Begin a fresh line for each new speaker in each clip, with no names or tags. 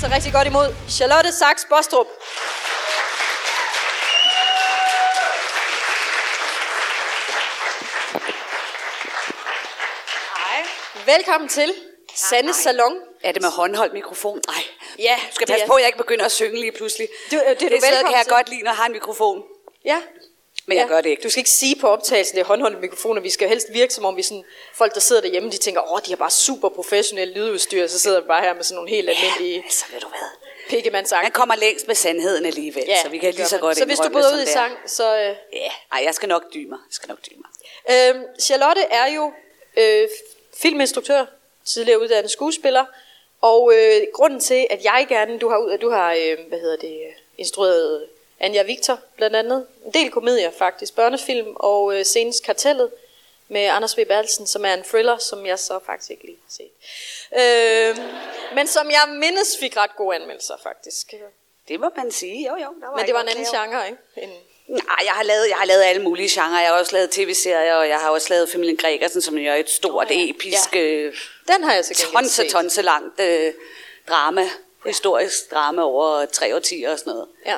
tage rigtig godt imod Charlotte Sachs Bostrup.
Hej.
Velkommen til Sandes Salon.
Er det med håndholdt mikrofon? Nej.
Ja,
Du skal passe
er-
på, at jeg ikke begynder at synge lige pludselig.
Du- øh, det er du
det
velkommen
kan jeg
til.
godt lide, når jeg har en mikrofon.
Ja.
Men jeg
ja.
gør det ikke.
Du skal ikke sige på optagelsen, det er håndholdte mikrofoner. Vi skal helst virke, som om vi sådan, folk, der sidder derhjemme, de tænker, åh, de har bare super professionelle lydudstyr, så sidder vi bare her med sådan nogle helt almindelige
Altså, ved du hvad?
pikkemandsang.
Man kommer længst med sandheden alligevel, ja, så vi kan lige så godt
Så hvis du bryder ud i sang, så... Øh.
Ja, Ej, jeg skal nok dyme mig. Jeg skal nok dyme mig.
Øhm, Charlotte er jo øh, filminstruktør, tidligere uddannet skuespiller, og øh, grunden til, at jeg gerne, du har, ud- du har øh, hvad hedder det, øh, instrueret Anja Victor blandt andet, en del komedier faktisk, børnefilm og øh, senest Kartellet med Anders V. Bertelsen, som er en thriller, som jeg så faktisk ikke lige har set. Øh, men som jeg mindes fik ret gode anmeldelser faktisk.
Det må man sige. Jo, jo. Der var
Men det var en anden
klage over.
genre, ikke? En,
Nej, jeg har, lavet, jeg har lavet alle mulige genrer. Jeg har også lavet tv-serier, og jeg har også lavet Familien Gregersen, som jo er et stort, oh,
ja.
episk,
Ja.
øh,
den har jeg så
tonse,
set.
tonse langt øh, drama. Ja. Historisk drama over tre årtier og sådan noget.
Ja.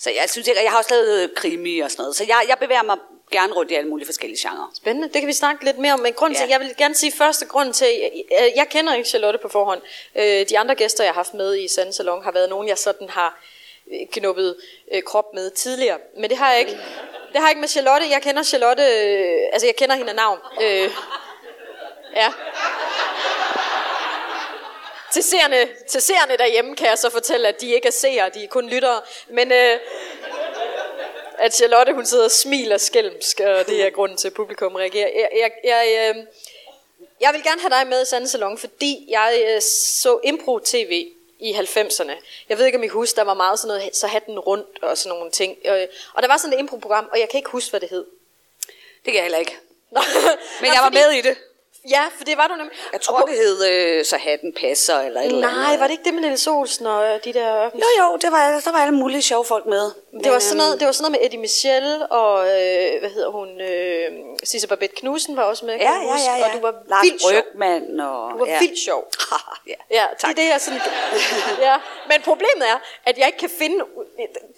Så jeg synes ikke, jeg har også lavet øh, krimi og sådan noget. Så jeg, jeg bevæger mig gerne rundt i alle mulige forskellige genrer.
Spændende, det kan vi snakke lidt mere om. Men grunden til,
Ja.
jeg vil gerne sige første grund til, jeg, jeg kender ikke Charlotte på forhånd. Øh, de andre gæster, jeg har haft med i Sande Salon, har været nogen, jeg sådan har øh, knuppet krop med tidligere. Men det har jeg ikke. Det har jeg ikke med Charlotte. Jeg kender Charlotte, altså jeg kender hende af navn. Øh, ja. Til seerne, til seerne derhjemme kan jeg så fortælle, at de ikke er seere, de er kun lyttere. Men øh, at Charlotte hun sidder og smiler skælmsk, og det er grunden til, at publikum reagerer. Jeg, jeg, jeg, øh, jeg vil gerne have dig med i Sande Salon, fordi jeg øh, så impro-tv i 90'erne. Jeg ved ikke, om I husker, der var meget sådan noget, så hatten rundt og sådan nogle ting. Øh, og der var sådan et impro-program, og jeg kan ikke huske, hvad det hed.
Det kan jeg heller ikke.
Nå,
Men jeg var med i det.
Ja, for det var du nemlig.
Jeg tror, det hed øh, Så hatten passer, eller et eller andet.
Nej, var det ikke det med Niels Olsen og øh, de der...
Jo, jo, det var, der var alle mulige sjove folk med.
Det var, sådan noget, det var sådan noget med Eddie Michel og, øh, hvad hedder hun, øh, Sisse Babette Knudsen var også med, kan
Ja, ja, ja, ja.
og du var
Lars
vildt.
Brygman og...
Du var
ja.
vildt sjov.
ja.
Ja, det er det, jeg sådan... ja. Men problemet er, at jeg ikke kan finde...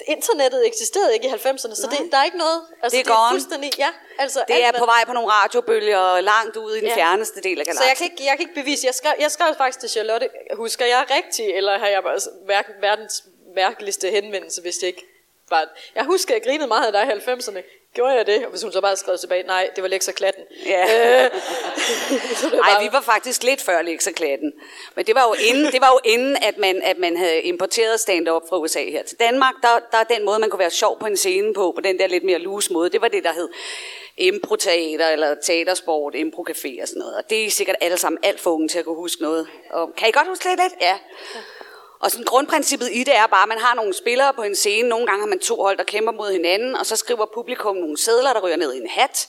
Internettet eksisterede ikke i 90'erne, så det, der er ikke noget... Altså,
Det er
det er fuldstændig... Ja, altså...
Det er på vej på nogle radiobølger langt ude i den
Ja.
fjerneste del af
Så jeg
galaksen.
kan, ikke, jeg kan ikke bevise... Jeg skrev, jeg skrev faktisk til Charlotte, husker jeg rigtigt, eller har jeg bare verdens mærkeligste henvendelse, hvis det ikke var... Jeg husker, jeg grinede meget af dig i 90'erne. Gjorde jeg det? Og hvis hun så bare skrev tilbage, nej, det var Lex og Klatten.
Ja.
Øh, bare-
vi var faktisk lidt før Lexaklatten. Men det var jo inden, det var jo inden at, man, at man havde importeret stand-up fra USA her til Danmark. Der, der er den måde, man kunne være sjov på en scene på, på den der lidt mere loose måde. Det var det, der hed improteater eller teatersport, improcafé og sådan noget. Og det er sikkert alle sammen alt for unge til at kunne huske noget. Og, kan I godt huske det lidt? Ja. Og sådan grundprincippet i det er bare, at man har nogle spillere på en scene. Nogle gange har man to hold, der kæmper mod hinanden, og så skriver publikum nogle sædler, der ryger ned i en hat.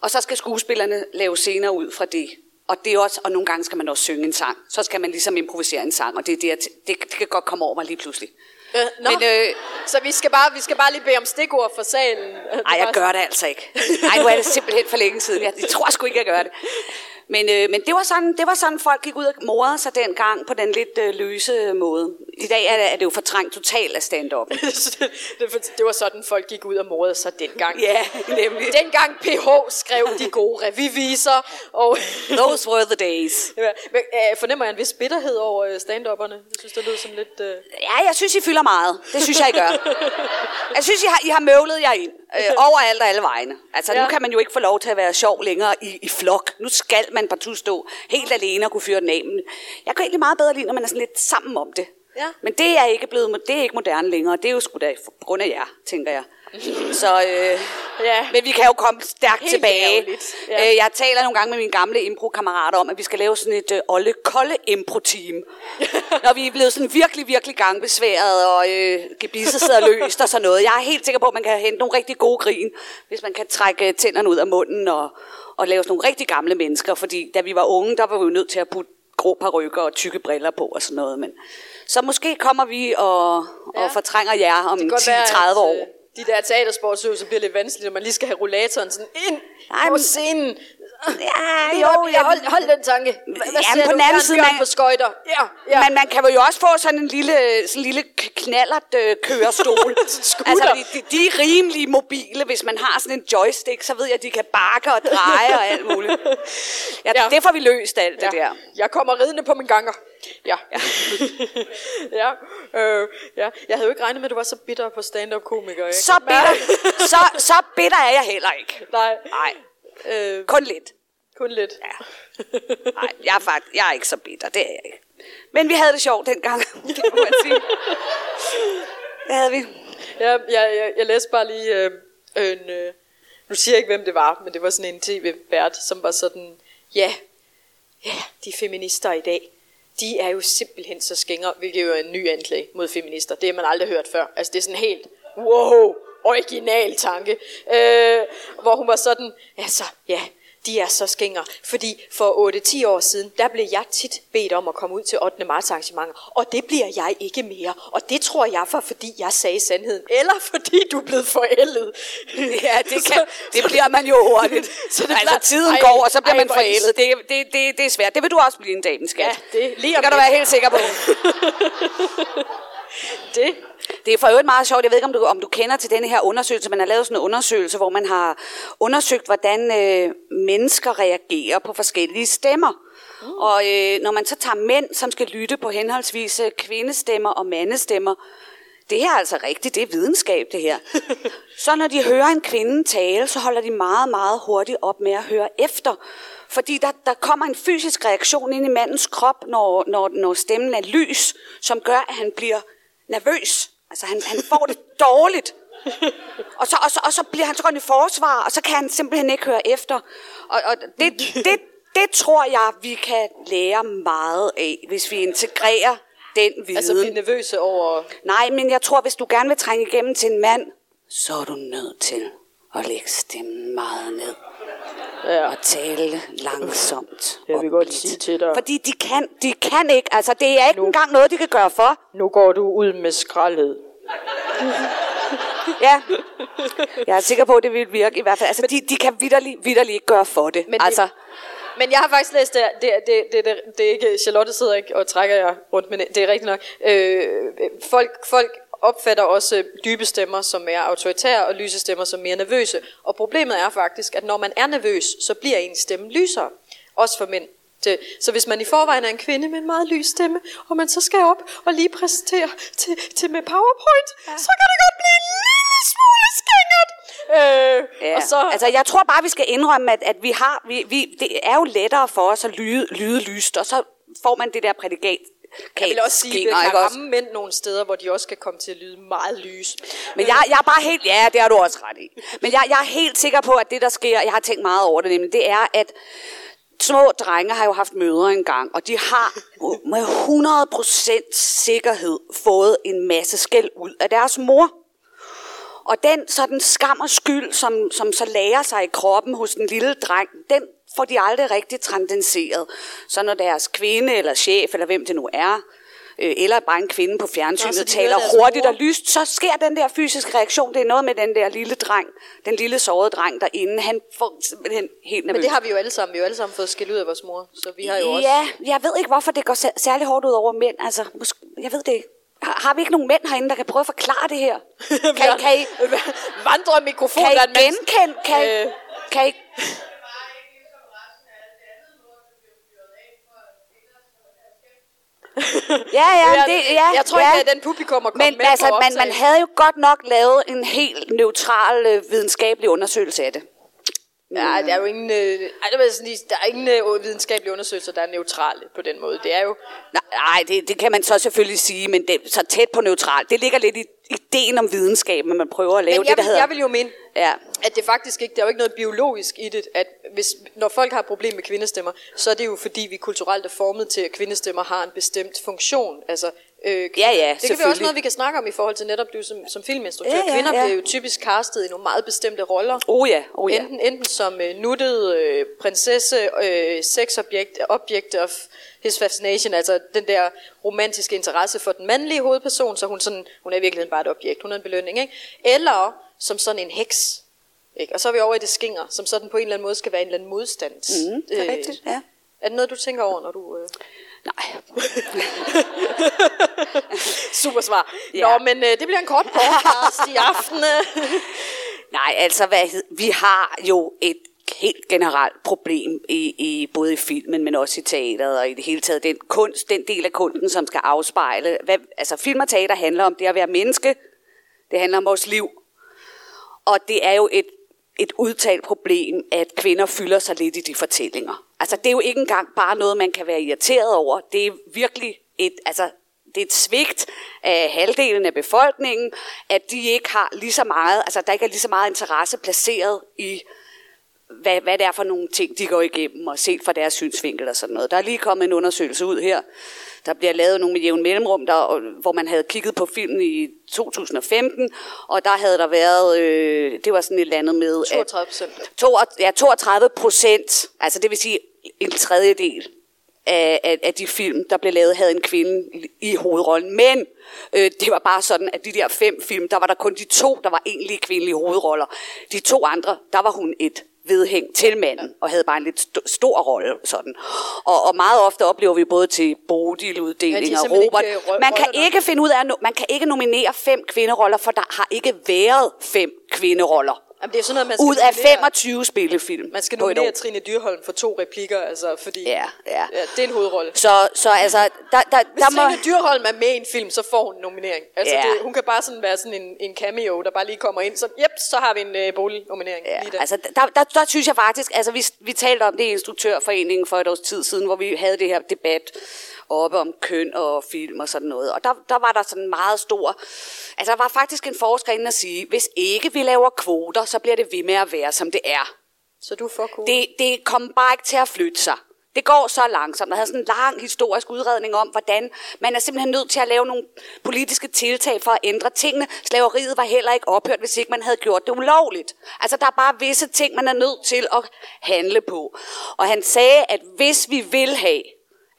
Og så skal skuespillerne lave scener ud fra det. Og, det er også, og nogle gange skal man også synge en sang. Så skal man ligesom improvisere en sang, og det, er det, det, det kan godt komme over mig lige pludselig.
Øh, nå.
Men, øh,
så vi skal, bare, vi skal bare lige bede om stikord for salen.
Nej, jeg gør det altså ikke. Nej, nu er det simpelthen for længe siden. Jeg, jeg tror sgu ikke, jeg gør det. Men, øh, men det, var sådan, det var sådan, folk gik ud og morede sig dengang på den lidt øh, løse måde. I dag er det, er det jo fortrængt totalt af stand-up.
det, det, det var sådan, folk gik ud og morede sig dengang.
Ja, nemlig.
Dengang PH skrev de gode revyviser. Og
Those were the days.
Men, øh, fornemmer jeg en vis bitterhed over øh, stand-upperne? Jeg synes, det lyder som lidt... Øh...
Ja, jeg synes, I fylder meget. Det synes jeg, I gør. Jeg synes, I har, I har møvlet jer ind. Øh, overalt og alle vegne. Altså. Ja. nu kan man jo ikke få lov til at være sjov længere i, i flok. Nu skal man partout stå helt alene og kunne fyre den af. Men jeg kan egentlig meget bedre lide, når man er sådan lidt sammen om det.
Ja.
Men det er ikke blevet, det er ikke moderne længere. Det er jo sgu da på grund af jer, tænker jeg. Så, øh,
Ja.
men vi kan jo komme stærkt
Helt
tilbage.
ærgerligt. Ja.
Øh, jeg taler nogle gange med mine gamle impro-kammerater om, at vi skal lave sådan et øh, olle-kolde impro-team. Når vi er blevet sådan virkelig, virkelig gangbesværet, og øh, gebisset sidder løst og sådan noget. Jeg er helt sikker på, at man kan hente nogle rigtig gode grin, hvis man kan trække øh, tænderne ud af munden og, og lave sådan nogle rigtig gamle mennesker. Fordi da vi var unge, der var vi jo nødt til at putte grå parrykker og tykke briller på og sådan noget. Men, så måske kommer vi og, og
Ja.
fortrænger jer om
Det kan godt være,
10-30
at,
år.
De der teatersportsøvelser bliver lidt vanskeligt, når man lige skal have rollatoren sådan ind
Nej,
på scenen.
Ja,
Jo, jeg hold, hold den tanke. Hvad ser
på den anden side, man-
på skøjter. Ja, ja.
Men man kan jo også få sådan en lille, sådan en lille knallert øh, kørestol. Altså, de, de, de, er rimelig mobile. Hvis man har sådan en joystick, så ved jeg, at de kan bakke og dreje og alt muligt. Ja,
Ja.
ja. Det får vi løst, alt det
ja.
der.
Jeg kommer ridende på min ganger. Ja. Ja. ja. Øh, ja. Jeg havde jo ikke regnet med, at du var så bitter på stand-up komiker. Jeg
Så bitter, så, så bitter er jeg heller ikke.
Nej.
Nej,
Øh,
kun lidt.
kun lidt.
Ja. Nej, jeg er, faktisk, jeg er ikke så bitter, det er jeg ikke. Men vi havde det sjovt dengang, det må man sige. Det havde vi.
Ja, jeg, jeg, jeg læste bare lige øh, en... Øh, nu siger jeg ikke, hvem det var, men det var sådan en tv-vært, som var sådan... Ja, ja, de feminister i dag, de er jo simpelthen så skængere, hvilket jo er en ny anklage mod feminister. Det har man aldrig hørt før. Altså, det er sådan helt... Wow, original tanke. Øh, hvor hun var sådan... Altså, ja, de er så skængere. Fordi for 8-10 år siden, der blev jeg tit bedt om at komme ud til 8. marts arrangementer. Og det bliver jeg ikke mere. Og det tror jeg for, fordi jeg sagde sandheden. Eller fordi du er blevet forældet.
Ja, det, kan, det bliver man jo hurtigt.
Så
så
det
altså, tiden
ej,
går, og så bliver
ej,
man forældet. Det, det, det, det er svært. Det vil du også blive en dag, den skat.
Ja, det- lige
det kan du være helt sikker på.
Det.
Det er for øvrigt meget sjovt. Jeg ved ikke, om du, om du kender til denne her undersøgelse. Man har lavet sådan en undersøgelse, hvor man har undersøgt, hvordan øh, mennesker reagerer på forskellige stemmer. Mm. Og øh, når man så tager mænd, som skal lytte på henholdsvis øh, kvindestemmer og mandestemmer, det her er altså rigtigt, det er videnskab det her. så når de hører en kvinde tale, så holder de meget, meget hurtigt op med at høre efter. Fordi der, der kommer en fysisk reaktion ind i mandens krop, når, når, når stemmen er lys, som gør, at han bliver nervøs. Altså han, han får det dårligt. Og så, og, så, og så bliver han så han i forsvar, og så kan han simpelthen ikke høre efter. Og, og det, det, det tror jeg, vi kan lære meget af, hvis vi integrerer den viden.
Altså blive nervøse over...
Nej, men jeg tror, hvis du gerne vil trænge igennem til en mand, så er du nødt til at lægge stemmen meget ned.
Ja.
Og tale langsomt.
Jeg vil godt sige til dig.
Fordi de kan, de kan ikke, altså det er ikke engang noget, de kan gøre for.
Nu går du ud med skraldet.
Ja. Jeg er sikker på, at det vil virke i hvert fald. Altså, de, de kan vidderligt, vidderligt ikke gøre for det.
Men det-
altså,
Men jeg har faktisk læst det, det, det, det, det, det er ikke, Charlotte sidder ikke og trækker jer rundt, men det er rigtigt nok. Øh, folk, folk opfatter også dybe stemmer som mere autoritære, og lyse stemmer som mere nervøse. Og problemet er faktisk, at når man er nervøs, så bliver ens stemme lysere. Også for mænd. Det, så hvis man i forvejen er en kvinde med en meget lys stemme, og man så skal op og lige præsentere til, til med PowerPoint, ja. så kan det godt blive en lille smule skængert. Øh,
ja.
og så,
altså, jeg tror bare, vi skal indrømme, at, at vi har, vi, vi, det er jo lettere for os at lyde, lyde lyst, og så får man det der prædikat.
Jeg vil også sige, at det kan ramme mænd nogle steder, hvor de også kan komme til at lyde meget lys.
Men jeg, jeg er bare helt, ja, det har du også ret i. Men jeg, jeg er helt sikker på, at det der sker, jeg har tænkt meget over det nemlig, det er, at små drenge har jo haft mødre engang, og de har med 100% sikkerhed fået en masse skæld ud af deres mor. Og den sådan skam og skyld, som, som så lærer sig i kroppen hos den lille dreng, den får de aldrig rigtig transcenderet. Så når deres kvinde eller chef, eller hvem det nu er, øh, eller bare en kvinde på fjernsynet
de
taler hurtigt og lyst, så sker den der fysiske reaktion. Det er noget med den der lille dreng, den lille sårede dreng derinde. Han får simpelthen helt nervøs.
Men det har vi jo alle sammen. Vi har jo alle sammen fået skæld ud af vores mor. Så vi har jo også...
Ja, jeg ved ikke, hvorfor det går sær- særlig hårdt ud over mænd. Altså, måske, jeg ved det ikke. Har, har vi ikke nogen mænd herinde, der kan prøve at forklare det her? Kan, kan I,
Vandre mikrofon,
kan I genkende? Kan,
Øh.
kan I, Ja, ja, det, ja,
jeg tror
ja.
ikke, at den publikum er kommet
Men
med
altså, man, man havde jo godt nok lavet en helt neutral øh, videnskabelig undersøgelse af det.
Ja, der er jo ingen, øh, ej, der, jeg sådan der er ingen øh, videnskabelige undersøgelser, der er neutrale på den måde. Det er jo...
Nej, det, det kan man så selvfølgelig sige, men det er så tæt på neutral. Det ligger lidt i ideen om videnskab, at man prøver at lave
Men
det,
jeg,
der
vil,
hedder...
jeg vil jo mene,
Ja.
at det faktisk ikke, der er jo ikke noget biologisk i det, at hvis, når folk har et problem med kvindestemmer, så er det jo fordi, vi kulturelt er formet til, at kvindestemmer har en bestemt funktion. Altså, øh,
Ja, ja,
Det kan vi også noget, vi kan snakke om i forhold til netop du som, som filminstruktør.
Ja, ja,
Kvinder
ja.
bliver jo typisk castet i nogle meget bestemte roller.
Oh ja, oh ja.
Enten, enten som øh, nuttet øh, prinsesse, øh, sexobjekt, object of his fascination, altså den der romantiske interesse for den mandlige hovedperson, så hun, sådan, hun er i virkeligheden bare et objekt, hun er en belønning, ikke? Eller som sådan en heks, Ikke? Og så er vi over i det skinger, som sådan på en eller anden måde skal være en eller anden modstands.
Mm, det er rigtigt, ja.
Er det noget, du tænker over, når du... Øh...
Nej.
Super svar.
Ja.
Nå, men øh, det bliver en kort podcast i aften.
Nej, altså hvad, vi har jo et helt generelt problem i, i både i filmen, men også i teateret og i det hele taget den kunst, den del af kunsten, som skal afspejle. Hvad, altså film og teater handler om det at være menneske. Det handler om vores liv. Og det er jo et, et udtalt problem, at kvinder fylder sig lidt i de fortællinger. Altså det er jo ikke engang bare noget, man kan være irriteret over. Det er virkelig et, altså, det er et svigt af halvdelen af befolkningen, at de ikke har lige så meget, altså der ikke er lige så meget interesse placeret i, hvad, hvad det er for nogle ting, de går igennem, og set fra deres synsvinkel og sådan noget. Der er lige kommet en undersøgelse ud her. Der bliver lavet nogle med jævn mellemrum, der, hvor man havde kigget på filmen i 2015, og der havde der været, øh, det var sådan et eller andet med... at-
32 procent.
Ja, 32 procent, altså det vil sige en tredjedel af, af, af de film, der blev lavet, havde en kvinde i- hovedrollen. Men øh, det var bare sådan, at de der fem film, der var der kun de to, der var egentlige kvindelige hovedroller. De to andre, der var hun et vedhæng til manden, og havde bare en lidt st- stor rolle. Sådan. Og, og meget ofte oplever vi både til
Ja, de
Bodil-uddeling
er
og
simpelthen
Robert.
ikke, øh,
Man kan ikke finde ud af, man kan ikke nominere fem kvinderoller, for der har ikke været fem kvinderoller.
Jamen, det er sådan noget, man skal
Ud af
nominere-
25 spillefilm
Man skal nominere Trine Dyrholm for to replikker, altså, fordi
Ja, ja.
ja, det er en hovedrolle.
Så, så altså, der, der,
Hvis
der må...
Trine Dyrholm er med i en film, så får hun en nominering. Altså,
Ja.
det, hun kan bare sådan være sådan en, en cameo, der bare lige kommer ind. Så, yep, så har vi en øh, bolignominering
Ja,
lige der.
altså der, der, der synes jeg faktisk, altså vi, vi talte om det i Instruktørforeningen for et års tid siden, hvor vi havde det her debat oppe om køn og film og sådan noget. Og der, der var der sådan meget stor... Altså der var faktisk en forsker inde at sige, hvis ikke vi laver kvoter, så bliver det ved med at være, som det er.
så du får cool.
Det, det kommer bare ikke til at flytte sig. Det går så langsomt. Der havde sådan en lang historisk udredning om, hvordan man er simpelthen nødt til at lave nogle politiske tiltag for at ændre tingene. Slaveriet var heller ikke ophørt, hvis ikke man havde gjort det ulovligt. Altså, der er bare visse ting, man er nødt til at handle på. Og han sagde, at hvis vi vil have,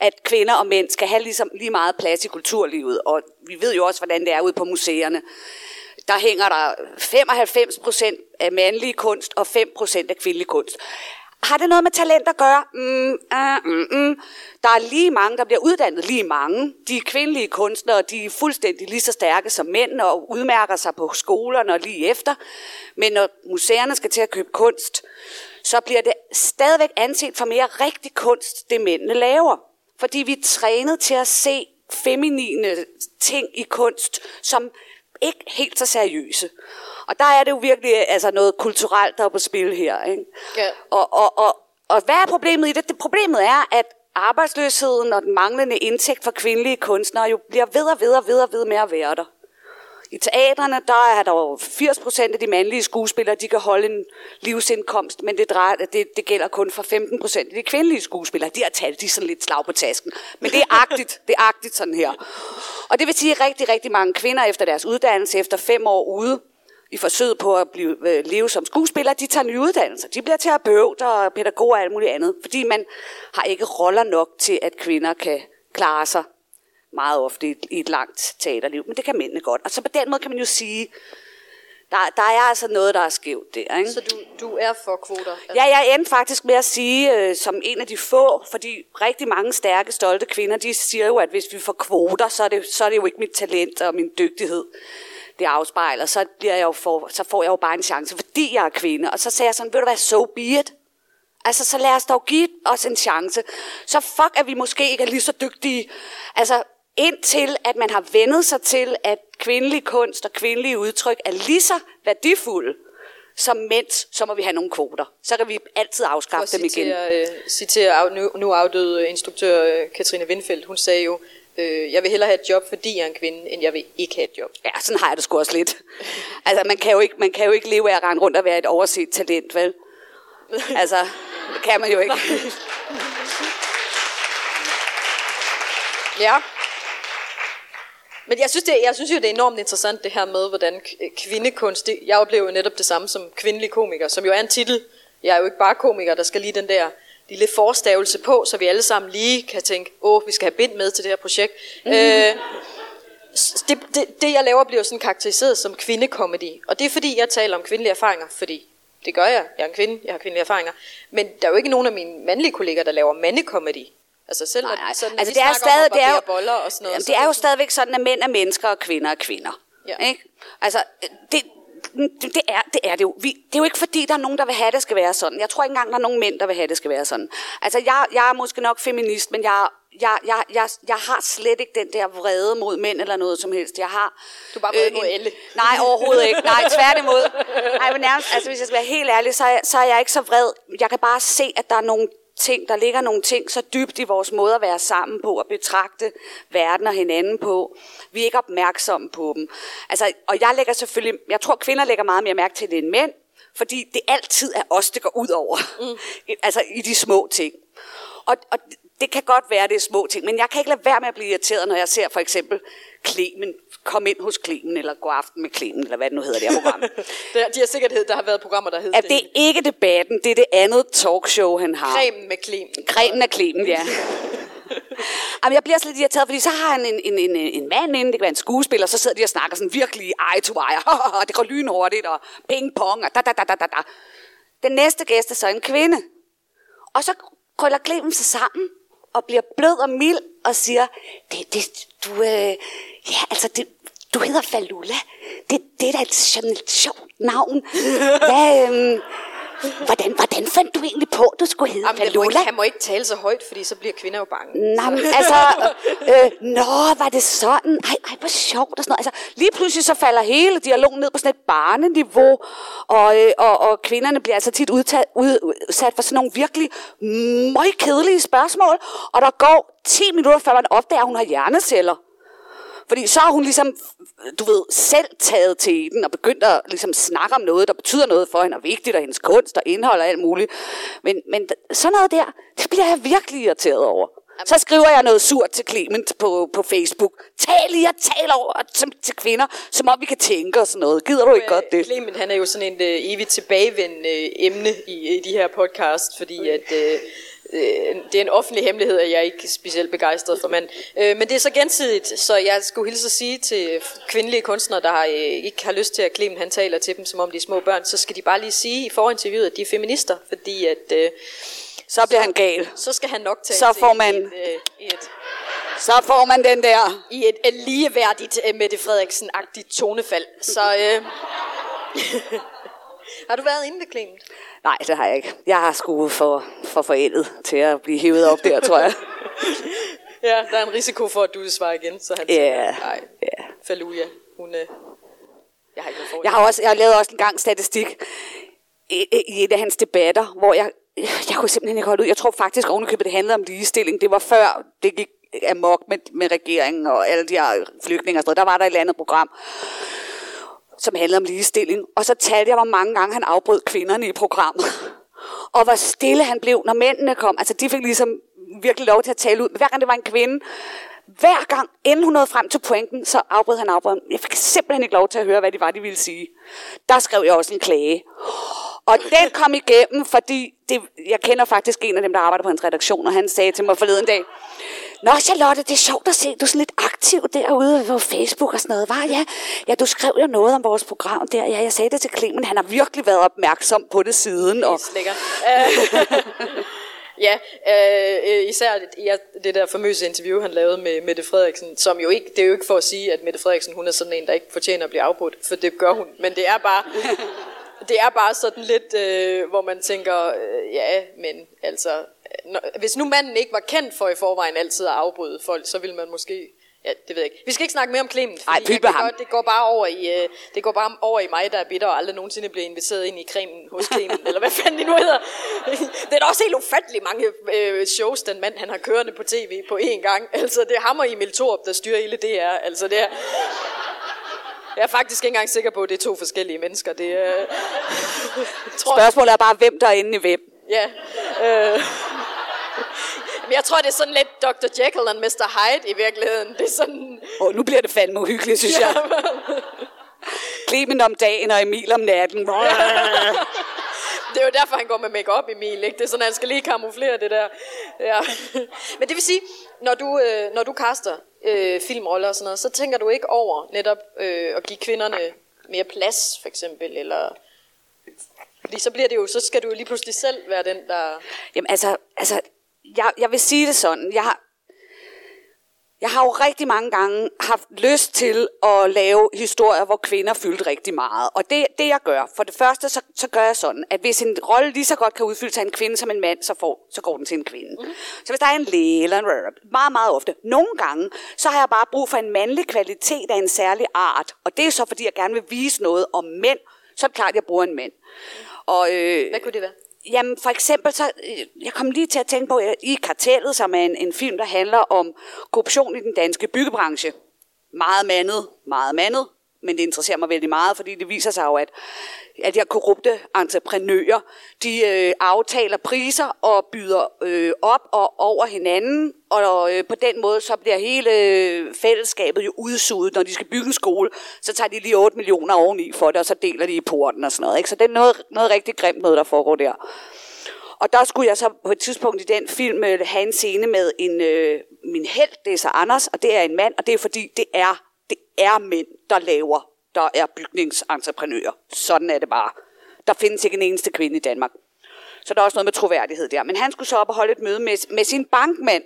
at kvinder og mænd skal have ligesom, lige meget plads i kulturlivet, og vi ved jo også, hvordan det er ude på museerne, der hænger der 95 procent af mandlig kunst og 5 procent af kvindelig kunst. Har det noget med talent at gøre? Mm, uh, mm, mm. Der er lige mange, der bliver uddannet lige mange. De kvindelige kunstnere, de er fuldstændig lige så stærke som mænd og udmærker sig på skolerne og lige efter. Men når museerne skal til at købe kunst, så bliver det stadigvæk anset for mere rigtig kunst, det mændene laver. Fordi vi er trænet til at se feminine ting i kunst, som ikke helt så seriøse. Og der er det jo virkelig altså noget kulturelt, der er på spil her. Ikke?
Ja.
Og, og, og, og hvad er problemet i det? det? Problemet er, at arbejdsløsheden og den manglende indtægt for kvindelige kunstnere jo bliver ved og ved og ved og ved med at være der. I teaterne, der er der jo 80 procent af de mandlige skuespillere, de kan holde en livsindkomst, men det, drejer, det, det gælder kun for 15 procent af de kvindelige skuespillere. De har talt de er sådan lidt slag på tasken. Men det er agtigt, det er agtigt sådan her. Og det vil sige, at rigtig, rigtig mange kvinder efter deres uddannelse, efter fem år ude, i forsøget på at blive, øh, leve som skuespiller, de tager nye uddannelser. De bliver terapeuter og pædagoger og alt muligt andet, fordi man har ikke roller nok til, at kvinder kan klare sig meget ofte i et, i et langt teaterliv, men det kan mændene godt. Og så på den måde kan man jo sige, der, der er altså noget, der er skævt der. Ikke?
Så du, du er for kvoter? Altså,
Ja, jeg endte faktisk med at sige, øh, som en af de få, fordi rigtig mange stærke, stolte kvinder, de siger jo, at hvis vi får kvoter, så er det, så er det jo ikke mit talent og min dygtighed, det afspejler. Så, bliver jeg jo for, så får jeg jo bare en chance, fordi jeg er kvinde. Og så sagde jeg sådan, ved du hvad, so be it. Altså, så lad os dog give os en chance. Så fuck, at vi måske ikke er lige så dygtige. Altså, indtil at man har vendet sig til, at kvindelig kunst og kvindelige udtryk er lige så værdifulde som mænds, så må vi have nogle kvoter. Så kan vi altid
For
afskaffe dem igen.
citere, øh, citere nu, nu afdøde instruktør øh, Katrine Windfeldt, hun sagde jo, øh, jeg vil hellere have et job, fordi jeg er en kvinde, end jeg vil ikke have et job.
Ja, sådan har jeg det sgu også lidt. Altså, man kan jo ikke, man kan jo ikke leve af at rende rundt og være et overset talent, vel? Altså, det kan man jo ikke.
Ja. Men jeg synes, det, jeg synes jo, det er enormt interessant det her med, hvordan k- kvindekunst, det, jeg oplever jo netop det samme som kvindelig komiker, som jo er en titel. Jeg er jo ikke bare komiker, der skal lige den der lille forstavelse på, så vi alle sammen lige kan tænke, åh, vi skal have bind med til det her projekt. Mm. Øh, det, det, det, jeg laver, bliver sådan karakteriseret som kvindekomedy. Og det er fordi, jeg taler om kvindelige erfaringer, fordi Det gør jeg. Jeg er en kvinde, jeg har kvindelige erfaringer. Men der er jo ikke nogen af mine mandlige kolleger, der laver mandekomedy. Altså selv
Nej, nej.
sådan,
altså, det er,
om
stadig,
at
det, er jo,
boller og sådan noget.
jamen, det er jo stadigvæk sådan, at mænd er mennesker, og kvinder er kvinder.
Ja.
Ikke? Altså, det, det, er, det er det jo. Vi, det er jo ikke fordi, der er nogen, der vil have, at det skal være sådan. Jeg tror ikke engang, der er nogen mænd, der vil have, at det skal være sådan. Altså, jeg, jeg er måske nok feminist, men jeg, jeg, jeg, jeg, jeg har slet ikke den der vrede mod mænd eller noget som helst. Jeg har...
Du er bare vrede
øh,
mod alle.
Nej, overhovedet ikke. Nej, tværtimod. Nej, men nærmest, altså, hvis jeg skal være helt ærlig, så er, jeg, så er jeg ikke så vred. Jeg kan bare se, at der er nogle ting, der ligger nogle ting så dybt i vores måde at være sammen på, og betragte verden og hinanden på. Vi er ikke opmærksomme på dem. Altså, og jeg lægger selvfølgelig, jeg tror kvinder lægger meget mere mærke til det end mænd, fordi det altid er os, det går ud over. Mm. altså i de små ting. Og, og det kan godt være, det er små ting, men jeg kan ikke lade være med at blive irriteret, når jeg ser for eksempel Clemen, kom ind hos Clemen, eller gå aften med Clemen, eller hvad det nu hedder, det her program.
Der, de har sikkert hed, der har været programmer, der hed
at det er ikke debatten, det er det andet talkshow, han har.
Cremen med Clem.
Cremen af Clemen, ja. Jamen, jeg bliver også lidt irriteret, fordi så har han en, en, en, en mand inde, det kan være en skuespiller, så sidder de og snakker sådan virkelig eye to eye, og det går lynhurtigt, og ping pong, og da da da da da da. Den næste gæst er så en kvinde. Og så krøller Clemen sig sammen, og bliver blød og mild, og siger, det, det, du, øh, ja, altså, det, du hedder Falula. Det, det er da et sådan sjovt navn. Hvad, øhm, hvordan, hvordan fandt du egentlig på, at du skulle hedde
Jamen,
Falula?
ikke, han må ikke tale så højt, fordi så bliver kvinder jo bange.
Men altså, øh, nå, var det sådan? Ej, ej, hvor sjovt og sådan noget. Altså, lige pludselig så falder hele dialogen ned på sådan et barneniveau, og, øh, og, og kvinderne bliver altså tit udtaget, ud, udsat for sådan nogle virkelig meget kedelige spørgsmål, og der går 10 minutter, før man opdager, at hun har hjerneceller. Fordi så har hun ligesom, du ved, selv taget til den og begyndt at ligesom snakke om noget, der betyder noget for hende, og vigtigt, og hendes kunst og indhold og alt muligt. Men, men sådan noget der, det bliver jeg virkelig irriteret over. Så skriver jeg noget surt til Clement på, på Facebook. Tal lige og tal over til, til kvinder, som om vi kan tænke og sådan noget. Gider du ikke godt det?
Øh, Clement, han er jo sådan en øh, evigt tilbagevendende øh, emne i, i de her podcast, fordi at... Øh, det er en offentlig hemmelighed, at jeg er ikke specielt begejstret for mand. Øh, men det er så gensidigt, så jeg skulle hilse at sige til kvindelige kunstnere, der har, øh, ikke har lyst til, at Clement han taler til dem, som om de er små børn, så skal de bare lige sige i forinterviewet, at de er feminister, fordi at, øh,
Så bliver han gal.
så skal han nok tale
Så får man-
et, øh, et,
Så får man den der.
i et, et ligeværdigt uh, Mette Frederiksen-agtigt tonefald. Så øh, har du været inde ved Clement?
Nej, det har jeg ikke. Jeg har sgu for, for forældet til at blive hævet op der, tror jeg.
Ja, der er en risiko for, at du vil svare igen, så han
Ja,
siger, nej,
ja.
Faluja, hun... Øh, jeg har ikke noget
Jeg har også, jeg har lavet også en gang statistik i, i et af hans debatter, hvor jeg, jeg kunne simpelthen ikke holde ud. Jeg tror faktisk ovenikøbet, det handlede om ligestilling. Det var før det gik amok med, med regeringen og alle de her flygtninge og sådan noget. Der var der et eller andet program, som handlede om ligestilling. Og så talte jeg, hvor mange gange han afbrød kvinderne i programmet. Og hvor stille han blev, når mændene kom. Altså, de fik ligesom virkelig lov til at tale ud. Hver gang det var en kvinde, hver gang, inden hun nåede frem til pointen, så afbrød han afbrød. Jeg fik simpelthen ikke lov til at høre, hvad det var, de ville sige. Der skrev jeg også en klage. Og den kom igennem, fordi det, jeg kender faktisk en af dem, der arbejder på hans redaktion, og han sagde til mig forleden dag, Nå Charlotte, det er sjovt at se, du er sådan lidt aktiv derude på Facebook og sådan noget. Var ja, ja, du skrev jo noget om vores program der. Ja, jeg sagde det til Clemen, han har virkelig været opmærksom på det siden. Og.
Øh, ja, øh, især det, ja, det der famøse interview, han lavede med Mette Frederiksen, som jo ikke, det er jo ikke for at sige, at Mette Frederiksen, hun er sådan en, der ikke fortjener at blive afbrudt, for det gør hun, men det er bare, det er bare sådan lidt, øh, hvor man tænker, øh, ja, men altså, når, hvis nu manden ikke var kendt for i forvejen altid at afbryde folk, så ville man måske Ja, det ved jeg ikke. Vi skal ikke snakke mere om Clement.
Ej,
fordi
pyt ham.
godt- det går bare over i, øh, det går bare over i mig, der er bitter og aldrig nogensinde bliver inviteret ind i cremen hos Clement, eller hvad fanden det nu hedder. Det er da også helt ufattelig mange øh, shows, den mand han har kørende på tv på én gang. Altså, det er ham og Emil Thorup, der styrer hele DR. Altså, det er... Jeg er faktisk ikke engang sikker på, at det er to forskellige mennesker. Det. Jeg tror,
Spørgsmålet er bare, hvem der er inde i hvem.
Ja. Øh. Men jeg tror, det er sådan lidt Dr. Jekyll og Mr. Hyde i virkeligheden. Det er sådan...
Og nu bliver det fandme uhyggeligt, synes jeg. Clemen om dagen og Emil om natten.
Det er jo derfor, han går med makeup Emil, ikke? Det er sådan, han skal lige kamuflere det der. Ja. Men det vil sige, når du, øh, når du kaster øh, filmroller og sådan noget, så tænker du ikke over netop øh, at give kvinderne mere plads, for eksempel, eller Fordi så bliver det jo, så skal du jo lige pludselig selv være den, der...
Jamen altså, altså jeg, jeg vil sige det sådan. Jeg har, jeg har jo rigtig mange gange haft lyst til at lave historier, hvor kvinder fyldte rigtig meget. Og det, det jeg gør, for det første, så, så gør jeg sådan, at hvis en rolle lige så godt kan udfyldes af en kvinde som en mand, så, får, så går den til en kvinde. Mm-hmm. Så hvis der er en læge eller en meget, meget ofte, nogle gange, så har jeg bare brug for en mandlig kvalitet af en særlig art. Og det er så, fordi jeg gerne vil vise noget om mænd, så er det klart, at jeg bruger en mænd.
Og, øh, Hvad kunne det være?
Jamen, for eksempel, så, øh, jeg kom lige til at tænke på, at i Kartellet, som er en, en film, der handler om korruption i den danske byggebranche. Meget mandet, meget mandet, men det interesserer mig vældig meget, fordi det viser sig jo, at, at de her korrupte entreprenører, de øh, aftaler priser og byder øh, op og over hinanden, og øh, på den måde så bliver hele fællesskabet jo udsuget. Når de skal bygge en skole, så tager de lige 8 millioner oveni for det, og så deler de i porten og sådan noget. Ikke? Så det er noget, noget rigtig grimt noget, der foregår der. Og der skulle jeg så på et tidspunkt i den film øh, have en scene med en, øh, min held, det er så Anders, og det er en mand, og det er fordi, det er er mænd, der laver, der er bygningsentreprenører. Sådan er det bare. Der findes ikke en eneste kvinde i Danmark. Så der er også noget med troværdighed der. Men han skulle så op og holde et møde med, med sin bankmand.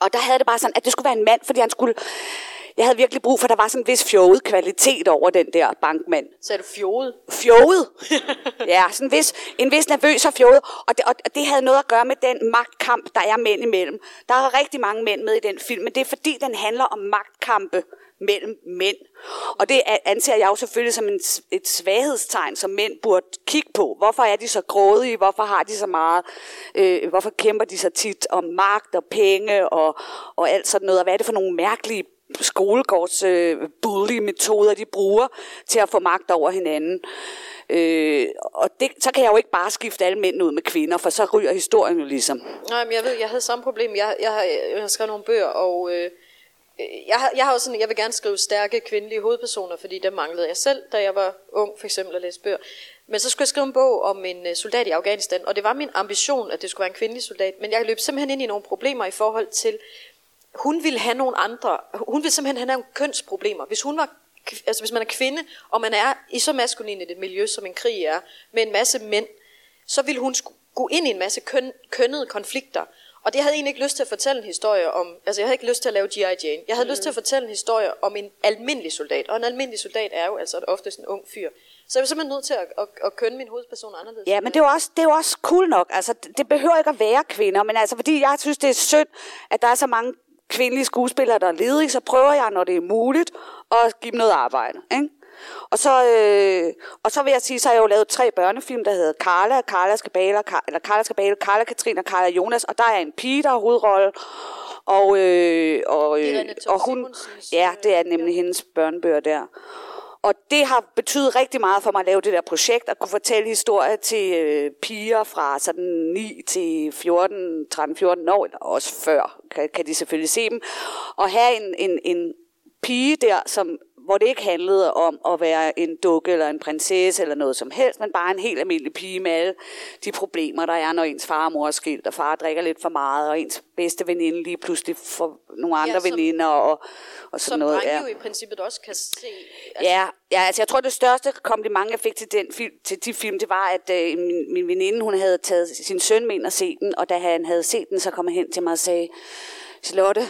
Og der havde det bare sådan, at det skulle være en mand, fordi han skulle... Jeg havde virkelig brug for, at der var sådan en vis fjoget kvalitet over den der bankmand.
Så er du fjoget?
Fjoget. ja, sådan en vis, en vis nervøs og fjoget. Og det, og det havde noget at gøre med den magtkamp, der er mænd imellem. Der er rigtig mange mænd med i den film, men det er fordi, den handler om magtkampe mellem mænd. Og det anser jeg jo selvfølgelig som en, et svaghedstegn, som mænd burde kigge på. Hvorfor er de så grådige? Hvorfor har de så meget? Øh, hvorfor kæmper de så tit om magt og penge og, og alt sådan noget? Og hvad er det for nogle mærkelige skolegårds øh, bully-metoder, de bruger til at få magt over hinanden? Øh, og det, så kan jeg jo ikke bare skifte alle mænd ud med kvinder, for så ryger historien jo ligesom.
Nej, men jeg ved, jeg havde samme problem. Jeg, jeg, har, jeg har skrevet nogle bøger, og... Øh Øh, Øh, jeg, har, jeg har også sådan, jeg vil gerne skrive stærke kvindelige hovedpersoner, fordi det manglede jeg selv, da jeg var ung, for eksempel at læse bøger. Men så skulle jeg skrive en bog om en øh, soldat i Afghanistan, og det var min ambition, at det skulle være en kvindelig soldat. Men jeg løb simpelthen ind i nogle problemer i forhold til, hun ville have nogle andre, hun ville simpelthen have nogle kønsproblemer. Hvis hun var altså hvis man er kvinde, og man er i så maskulin et miljø, som en krig er, med en masse mænd, så vil hun gå ind i en masse køn, kønnede konflikter. Og det havde jeg egentlig ikke lyst til at fortælle en historie om, altså jeg havde ikke lyst til at lave G.I. Jane. Jeg havde mm. lyst til at fortælle en historie om en almindelig soldat, og en almindelig soldat er jo altså ofte en ung fyr. Så jeg var simpelthen nødt til at, at, at kønne min hovedperson anderledes.
Ja, men det er, jo også, det er jo også cool nok. Altså, det behøver ikke at være kvinder, men altså, fordi jeg synes, det er synd, at der er så mange kvindelige skuespillere, der er ledige, så prøver jeg, når det er muligt, at give dem noget arbejde. Ikke? Og så, øh, og så vil jeg sige, så har jeg jo lavet tre børnefilm, der hedder Carla, Carla skal bale, eller Carla skal bale, Carla, Katrine og Carla Jonas, og der er en pige, der har hovedrolle, og, øh, og, øh, og hun, ja, det er nemlig hendes børnebøger der. Og det har betydet rigtig meget for mig at lave det der projekt, at kunne fortælle historier til øh, piger fra sådan 9 til 14, 13-14 år, eller også før, kan, kan de selvfølgelig se dem, og have en, en, en pige der, som hvor det ikke handlede om at være en dukke eller en prinsesse eller noget som helst, men bare en helt almindelig pige med alle de problemer, der er, når ens far og mor er skilt, og far drikker lidt for meget, og ens bedste veninde lige pludselig får nogle andre ja, som, veninder og, og sådan
som
noget.
Som
ja.
jo i princippet også kan se.
Altså. Ja, ja altså jeg tror, det største kompliment, jeg fik til, den film, til de film, det var, at øh, min, min veninde, hun havde taget sin søn med ind og set den, og da han havde set den, så kom han hen til mig og sagde, Charlotte,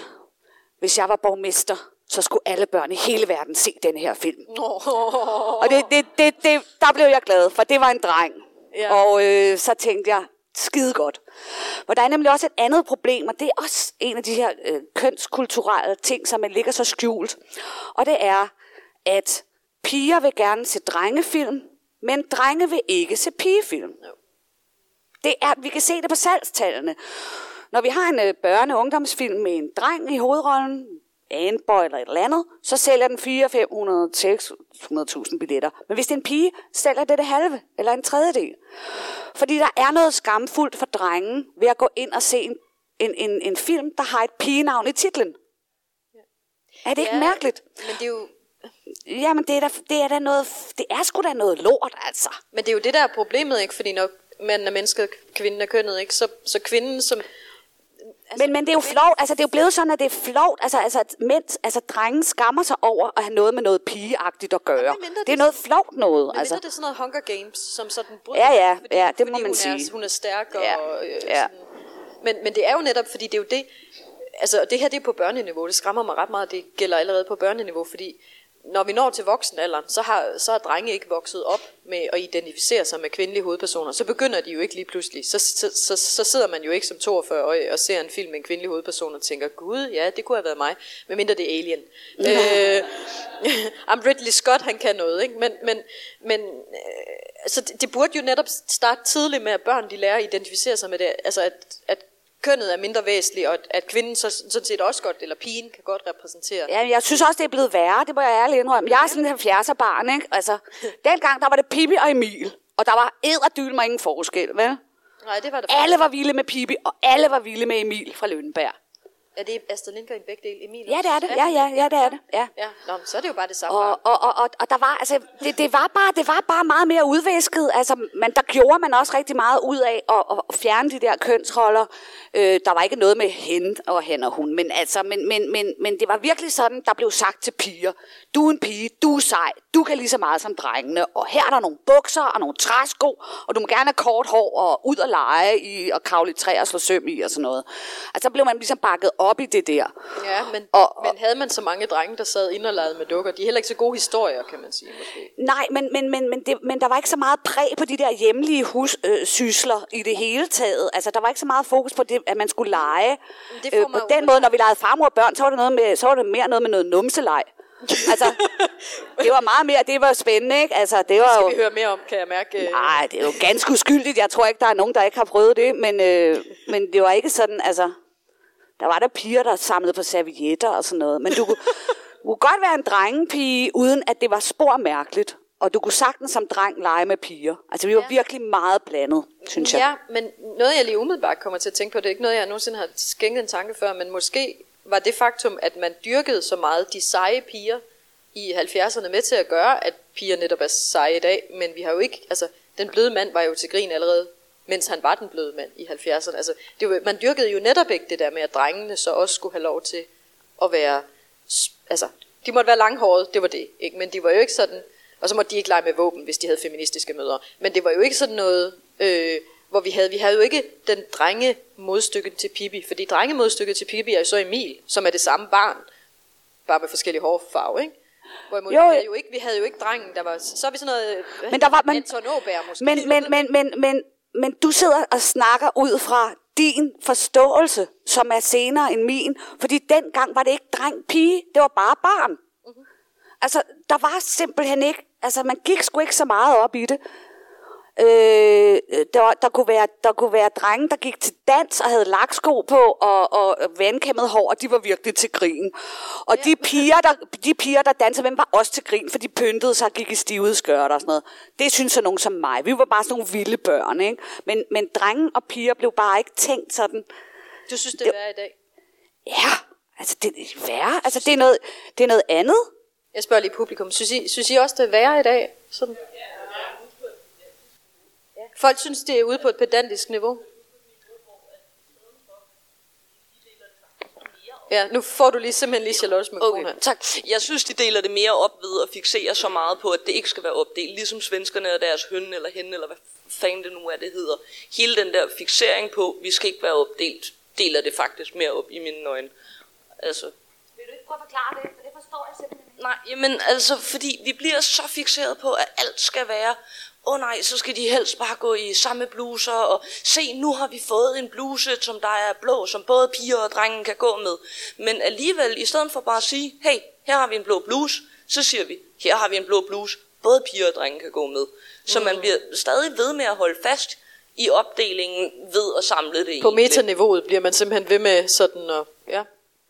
hvis jeg var borgmester, så skulle alle børn i hele verden se den her film. Oh. Og det, det, det, det, der blev jeg glad, for det var en dreng. Ja. Og øh, så tænkte jeg, skide godt. Og der er nemlig også et andet problem, og det er også en af de her øh, kønskulturelle ting, som ligger så skjult. Og det er, at piger vil gerne se drengefilm, men drenge vil ikke se pigefilm. No. Det er, vi kan se det på salgstallene. Når vi har en øh, børne- og ungdomsfilm med en dreng i hovedrollen, Anboy eller et eller andet, så sælger den 4, 500, 600.000 billetter. Men hvis det er en pige, sælger det det halve eller en tredjedel. Fordi der er noget skamfuldt for drengen ved at gå ind og se en, en, en, en film, der har et pigenavn i titlen. Ja. Er det ikke ja, mærkeligt?
Men det er jo...
Jamen, det er, da, det er da noget, det er sgu da noget lort, altså.
Men det er jo det, der er problemet, ikke? Fordi når manden er mennesket, kvinden er kønnet, ikke? Så, så kvinden, som
Men, men det er jo flot, altså det er jo blevet sådan, at det er flot, altså, altså, at mens, altså drengen skammer sig over at have noget med noget pigeagtigt at gøre.
medmindre
det
det-
er noget flot noget,
Men
altså.
det er sådan noget Hunger Games, som sådan bryder,
Ja, ja,
fordi,
ja, det
fordi
må man
hun
sige.
Er, hun er stærk og...
Ja,
Øh,
ja.
sådan. Men, men det er jo netop, fordi det er jo det... Altså, og det her det er på børneniveau. Det skræmmer mig ret meget, det gælder allerede på børneniveau, fordi når vi når til voksenalderen, så har, så har drenge ikke vokset op med at identificere sig med kvindelige hovedpersoner. Så begynder de jo ikke lige pludselig. Så, så, så, så sidder man jo ikke som 42-årig og ser en film med en kvindelig hovedperson og tænker, gud, ja, det kunne have været mig, medmindre det er Alien. øh, I'm Ridley Scott, han kan noget, ikke? Men, men, men øh, så det, det burde jo netop starte tidligt med, at børn de lærer at identificere sig med det. Altså, at, at kønnet er mindre væsentligt, og at, kvinden så, sådan set også godt, eller pigen kan godt repræsentere.
Ja, jeg synes også, det er blevet værre, det må jeg ærligt indrømme. Jeg er sådan en 70'er barn, ikke? Altså, dengang, der var det Pippi og Emil, og der var edderdyl mig ingen forskel, vel?
Nej, det var der
Alle var vilde med Pippi, og alle var vilde med Emil fra Lønberg.
Er det Astrid Lindgren begge dele? Emil
Ja, det er det. Ja, ja, ja, det er det. Ja.
Ja, Nå, men så er det jo bare det samme.
Og, og, og, og, og der var, altså, det, det, var bare, det var bare meget mere udvæsket. Altså, man, der gjorde man også rigtig meget ud af at, at fjerne de der kønsroller. Øh, der var ikke noget med hende og han og hun, men, altså, men, men, men, men det var virkelig sådan, der blev sagt til piger, du er en pige, du er sej, du kan lige så meget som drengene, og her er der nogle bukser og nogle træsko, og du må gerne have kort hår og ud og lege i, og kravle i træer og slå søm i og sådan noget. Altså, så blev man ligesom bakket op i det der.
Ja, men,
Og- og-
men havde man så mange drenge, der sad ind og legede med dukker? De er heller ikke så gode historier, kan man sige. Måske.
Nej, men, men, men, men, det, men der var ikke så meget præg på de der hjemlige hussysler øh, sysler i det hele taget. Altså, der var ikke så meget fokus på det, at man skulle lege.
det
Øh, på den måde, når vi legede farmor og børn, så var det, noget med, så var det mere noget med noget numseleg. altså, det var meget mere, det var spændende, ikke? Altså, det var
Skal
jo...
vi høre mere om, kan jeg mærke. øh,
Nej, det er jo ganske uskyldigt. Jeg tror ikke, der er nogen, der ikke har prøvet det, men, øh, men det var ikke sådan, altså... Der var der piger, der samlede på servietter og sådan noget. Men du, kunne- du kunne godt være en drengepige, uden at det var spor mærkeligt. Og du kunne sagtens som dreng lege med piger. Altså, vi var
Ja.
virkelig meget blandet, synes jeg.
Ja, men noget jeg lige umiddelbart kommer til at tænke på, det er ikke noget, jeg nogensinde har skænket en tanke før, men måske var det faktum, at man dyrkede så meget de seje piger i 70'erne med til at gøre, at piger netop er seje i dag, men vi har jo ikke, altså den bløde mand var jo til grin allerede, mens han var den bløde mand i 70'erne. Altså, det var, man dyrkede jo netop ikke det der med, at drengene så også skulle have lov til at være, altså, de måtte være langhårede, det var det, ikke? men de var jo ikke sådan, og så måtte de ikke lege med våben, hvis de havde feministiske mødre. Men det var jo ikke sådan noget, øh, hvor vi havde, vi havde jo ikke den drenge modstykke til Pippi, fordi drenge modstykket til Pippi er jo så Emil, som er det samme barn, bare med forskellige hårfarve, ikke? Hvorimod
Jo,
vi, havde jo ikke, vi havde jo ikke drengen, der var, så er vi sådan noget, hvad
Men der var- men-
Anton Åberg måske.
Men, men, men, men, men, men du sidder og snakker ud fra din forståelse, som er senere end min. Fordi dengang var det ikke dreng-pige, det var bare barn. Mm-hmm. Altså, der var simpelthen ikke, altså man gik sgu ikke så meget op i det. Øh, der, der, kunne være, der kunne være drenge, der gik til dans og havde laksko på og, og vandkæmmet hår, og de var virkelig til grin. Og ja. de, piger, der, de piger, der dansede dem, var også til grin, for de pyntede sig og gik i stivede skørter og sådan noget. Det synes jeg nogen som mig. Vi var bare sådan nogle vilde børn, ikke? Men, men drenge og piger blev bare ikke tænkt sådan,
Du synes, det er værre i dag?
ja, altså det er værre. Altså det er noget, det er noget andet.
Jeg spørger lige publikum, synes I, synes I også, det er værre i dag? Sådan? Folk synes, det er ude på et pedantisk niveau. Ja, nu får du lige simpelthen lige Charlottes mikrofon
Okay, tak. Jeg synes, de deler det mere op ved at fixere så meget på, at det ikke skal være opdelt, ligesom svenskerne og deres høn eller hen, eller hvad fanden det nu er, det hedder. Hele den der fixering på, vi skal ikke være opdelt, deler det faktisk mere op i mine øjne. Altså,
Vil du ikke prøve at forklare det? For det forstår jeg simpelthen ikke.
Nej, jamen altså, fordi vi bliver så fixeret på, at alt skal være, åh oh, nej, så skal de helst bare gå i samme bluser, og se, nu har vi fået en bluse, som der er blå, som både piger og drenge kan gå med. Men alligevel, i stedet for bare at sige, hey, her har vi en blå bluse, så siger vi, her har vi en blå bluse, både piger og drenge kan gå med. Så man bliver stadig ved med at holde fast i opdelingen ved at samle det i
På
det.
metaniveauet bliver man simpelthen ved med sådan og ja,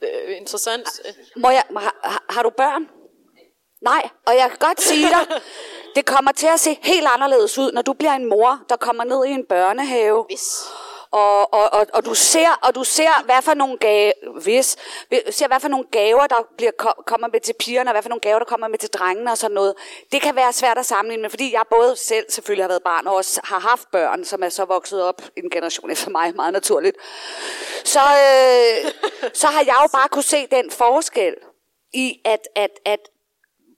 øh, interessant.
Må jeg, har, har- har du børn? Nej, og jeg kan godt sige dig, det kommer til at se helt anderledes ud, når du bliver en mor, der kommer ned i en børnehave.
Hvis.
Og, og, og, og, du ser, og du ser, hvad for nogle gaver, hvis, ser, hvad for nogle gaver, der bliver, kommer med til pigerne, og hvad for nogle gaver, der kommer med til drengene og sådan noget. Det kan være svært at sammenligne med, fordi jeg både selv selvfølgelig har været barn, og også har haft børn, som er så vokset op en generation efter mig, meget naturligt. Så, øh, så har jeg jo bare kunne se den forskel i, at, at, at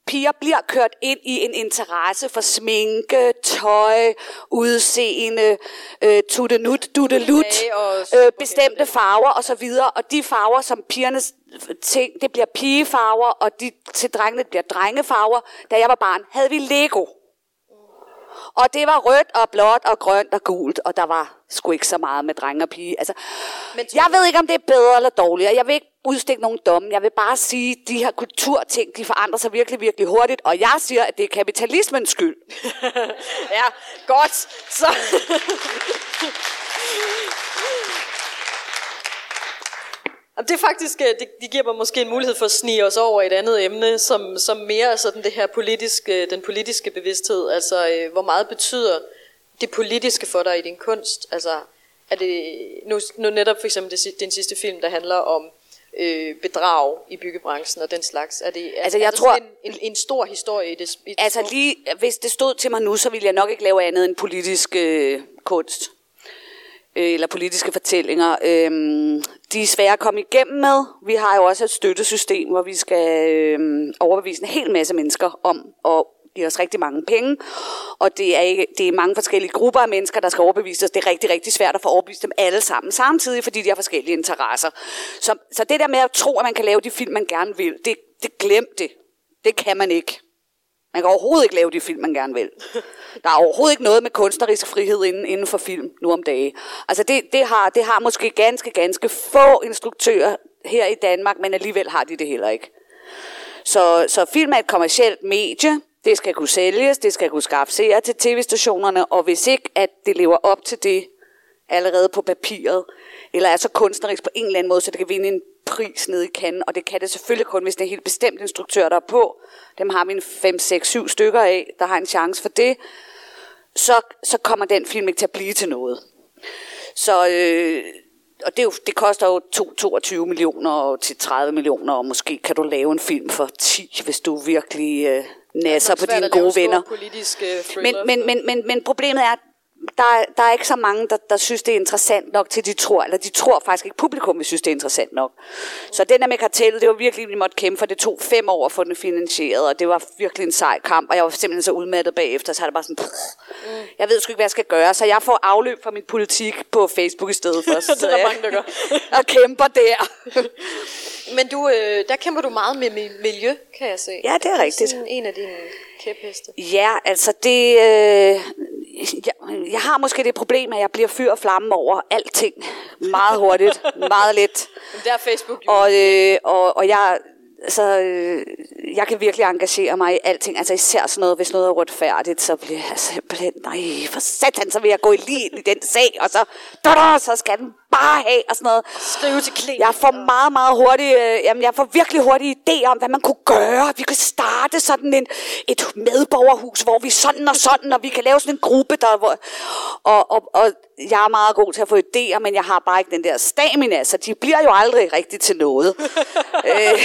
piger bliver kørt ind i en interesse for sminke, tøj, udseende, øh, tuttenut, duttelut, øh, bestemte farver osv. Og de farver, som pigernes ting, det bliver pigefarver, og de til drengene bliver drengefarver. Da jeg var barn, havde vi Lego. Og det var rødt og blåt og grønt og gult, og der var sgu ikke så meget med drenge og pige. Altså, Men jeg ved ikke, om det er bedre eller dårligere. Jeg vil ikke udstikke nogen domme. Jeg vil bare sige, at de her kulturting, de forandrer sig virkelig, virkelig hurtigt. Og jeg siger, at det er kapitalismens skyld.
ja, godt. Så. Det er faktisk, øh, det, giver mig måske en mulighed for at snige os over et andet emne, som, som mere er sådan det her politiske, øh, den politiske bevidsthed. Altså, øh, hvor meget betyder det politiske for dig i din kunst? Altså, er det, nu, nu netop for eksempel det, den sidste film, der handler om øh, bedrag i byggebranchen og den slags. Er det, altså, jeg er tror, en, en, en stor historie i det? I det
altså lige, hvis det stod til mig nu, så ville jeg nok ikke lave andet end politisk øh, kunst øh, eller politiske fortællinger. Øh, de er svære at komme igennem med. Vi har jo også et støttesystem, hvor vi skal øh, overbevise en hel masse mennesker om at giver os rigtig mange penge, og det er, ikke, det er mange forskellige grupper af mennesker, der skal overbevises. Det er rigtig, rigtig svært at få overbevist dem alle sammen samtidig, fordi de har forskellige interesser. Så, så det der med at tro, at man kan lave de film, man gerne vil, det, det glem det. Det kan man ikke. Man kan overhovedet ikke lave de film, man gerne vil. Der er overhovedet ikke noget med kunstnerisk frihed inden, inden for film nu om dage. Altså det, det, har, det har måske ganske, ganske få instruktører her i Danmark, men alligevel har de det heller ikke. Så, så film er et kommercielt medie. Det skal kunne sælges, det skal kunne skaffe seere til tv-stationerne, og hvis ikke, at det lever op til det allerede på papiret, eller er så kunstnerisk på en eller anden måde, så det kan vinde en pris nede i kanden, og det kan det selvfølgelig kun, hvis det er helt bestemt instruktør, der er på. Dem har vi en 5, 6, 7 stykker af, der har en chance for det. Så, så kommer den film ikke til at blive til noget. Så, øh, og det, er jo, det koster jo 2, 22 millioner til 30 millioner, og måske kan du lave en film for 10, hvis du virkelig øh, nasser på dine gode venner. Men, men, men, men, men problemet er, der, der er ikke så mange, der, der synes, det er interessant nok til, de tror, eller de tror faktisk ikke, publikum vil synes, det er interessant nok. Så den der med kartellet, det var virkelig, vi måtte kæmpe for. Det tog fem år at få den finansieret, og det var virkelig en sej kamp, og jeg var simpelthen så udmattet bagefter, så er det bare sådan, mm. jeg ved sgu ikke, hvad jeg skal gøre, så jeg får afløb for min politik på Facebook i stedet for.
det er der mange, der gør.
og kæmper der.
Men du, øh, der kæmper du meget med miljø, kan jeg se.
Ja, det er rigtigt.
Sådan en af dine kæpheste.
Ja, altså det... Øh, jeg, jeg har måske det problem, at jeg bliver fyr og flamme over alting. Meget hurtigt, meget let.
Men der er Facebook
jo. Og, øh, og, og jeg, altså, øh, jeg kan virkelig engagere mig i alting. Altså især sådan noget, hvis noget er retfærdigt, så bliver jeg simpelthen, nej, for satan, så vil jeg gå i lige i den sag, og så, da, da, så skal den bare have, og sådan noget.
Skrive til klæder.
Jeg får meget, meget hurtigt, øh, jamen jeg får virkelig hurtige idéer om, hvad man kunne gøre. Vi kan starte sådan en, et medborgerhus, hvor vi sådan og sådan, og vi kan lave sådan en gruppe, der, hvor, og, og, og jeg er meget god til at få idéer, men jeg har bare ikke den der stamina, så de bliver jo aldrig rigtig til noget.
Øh,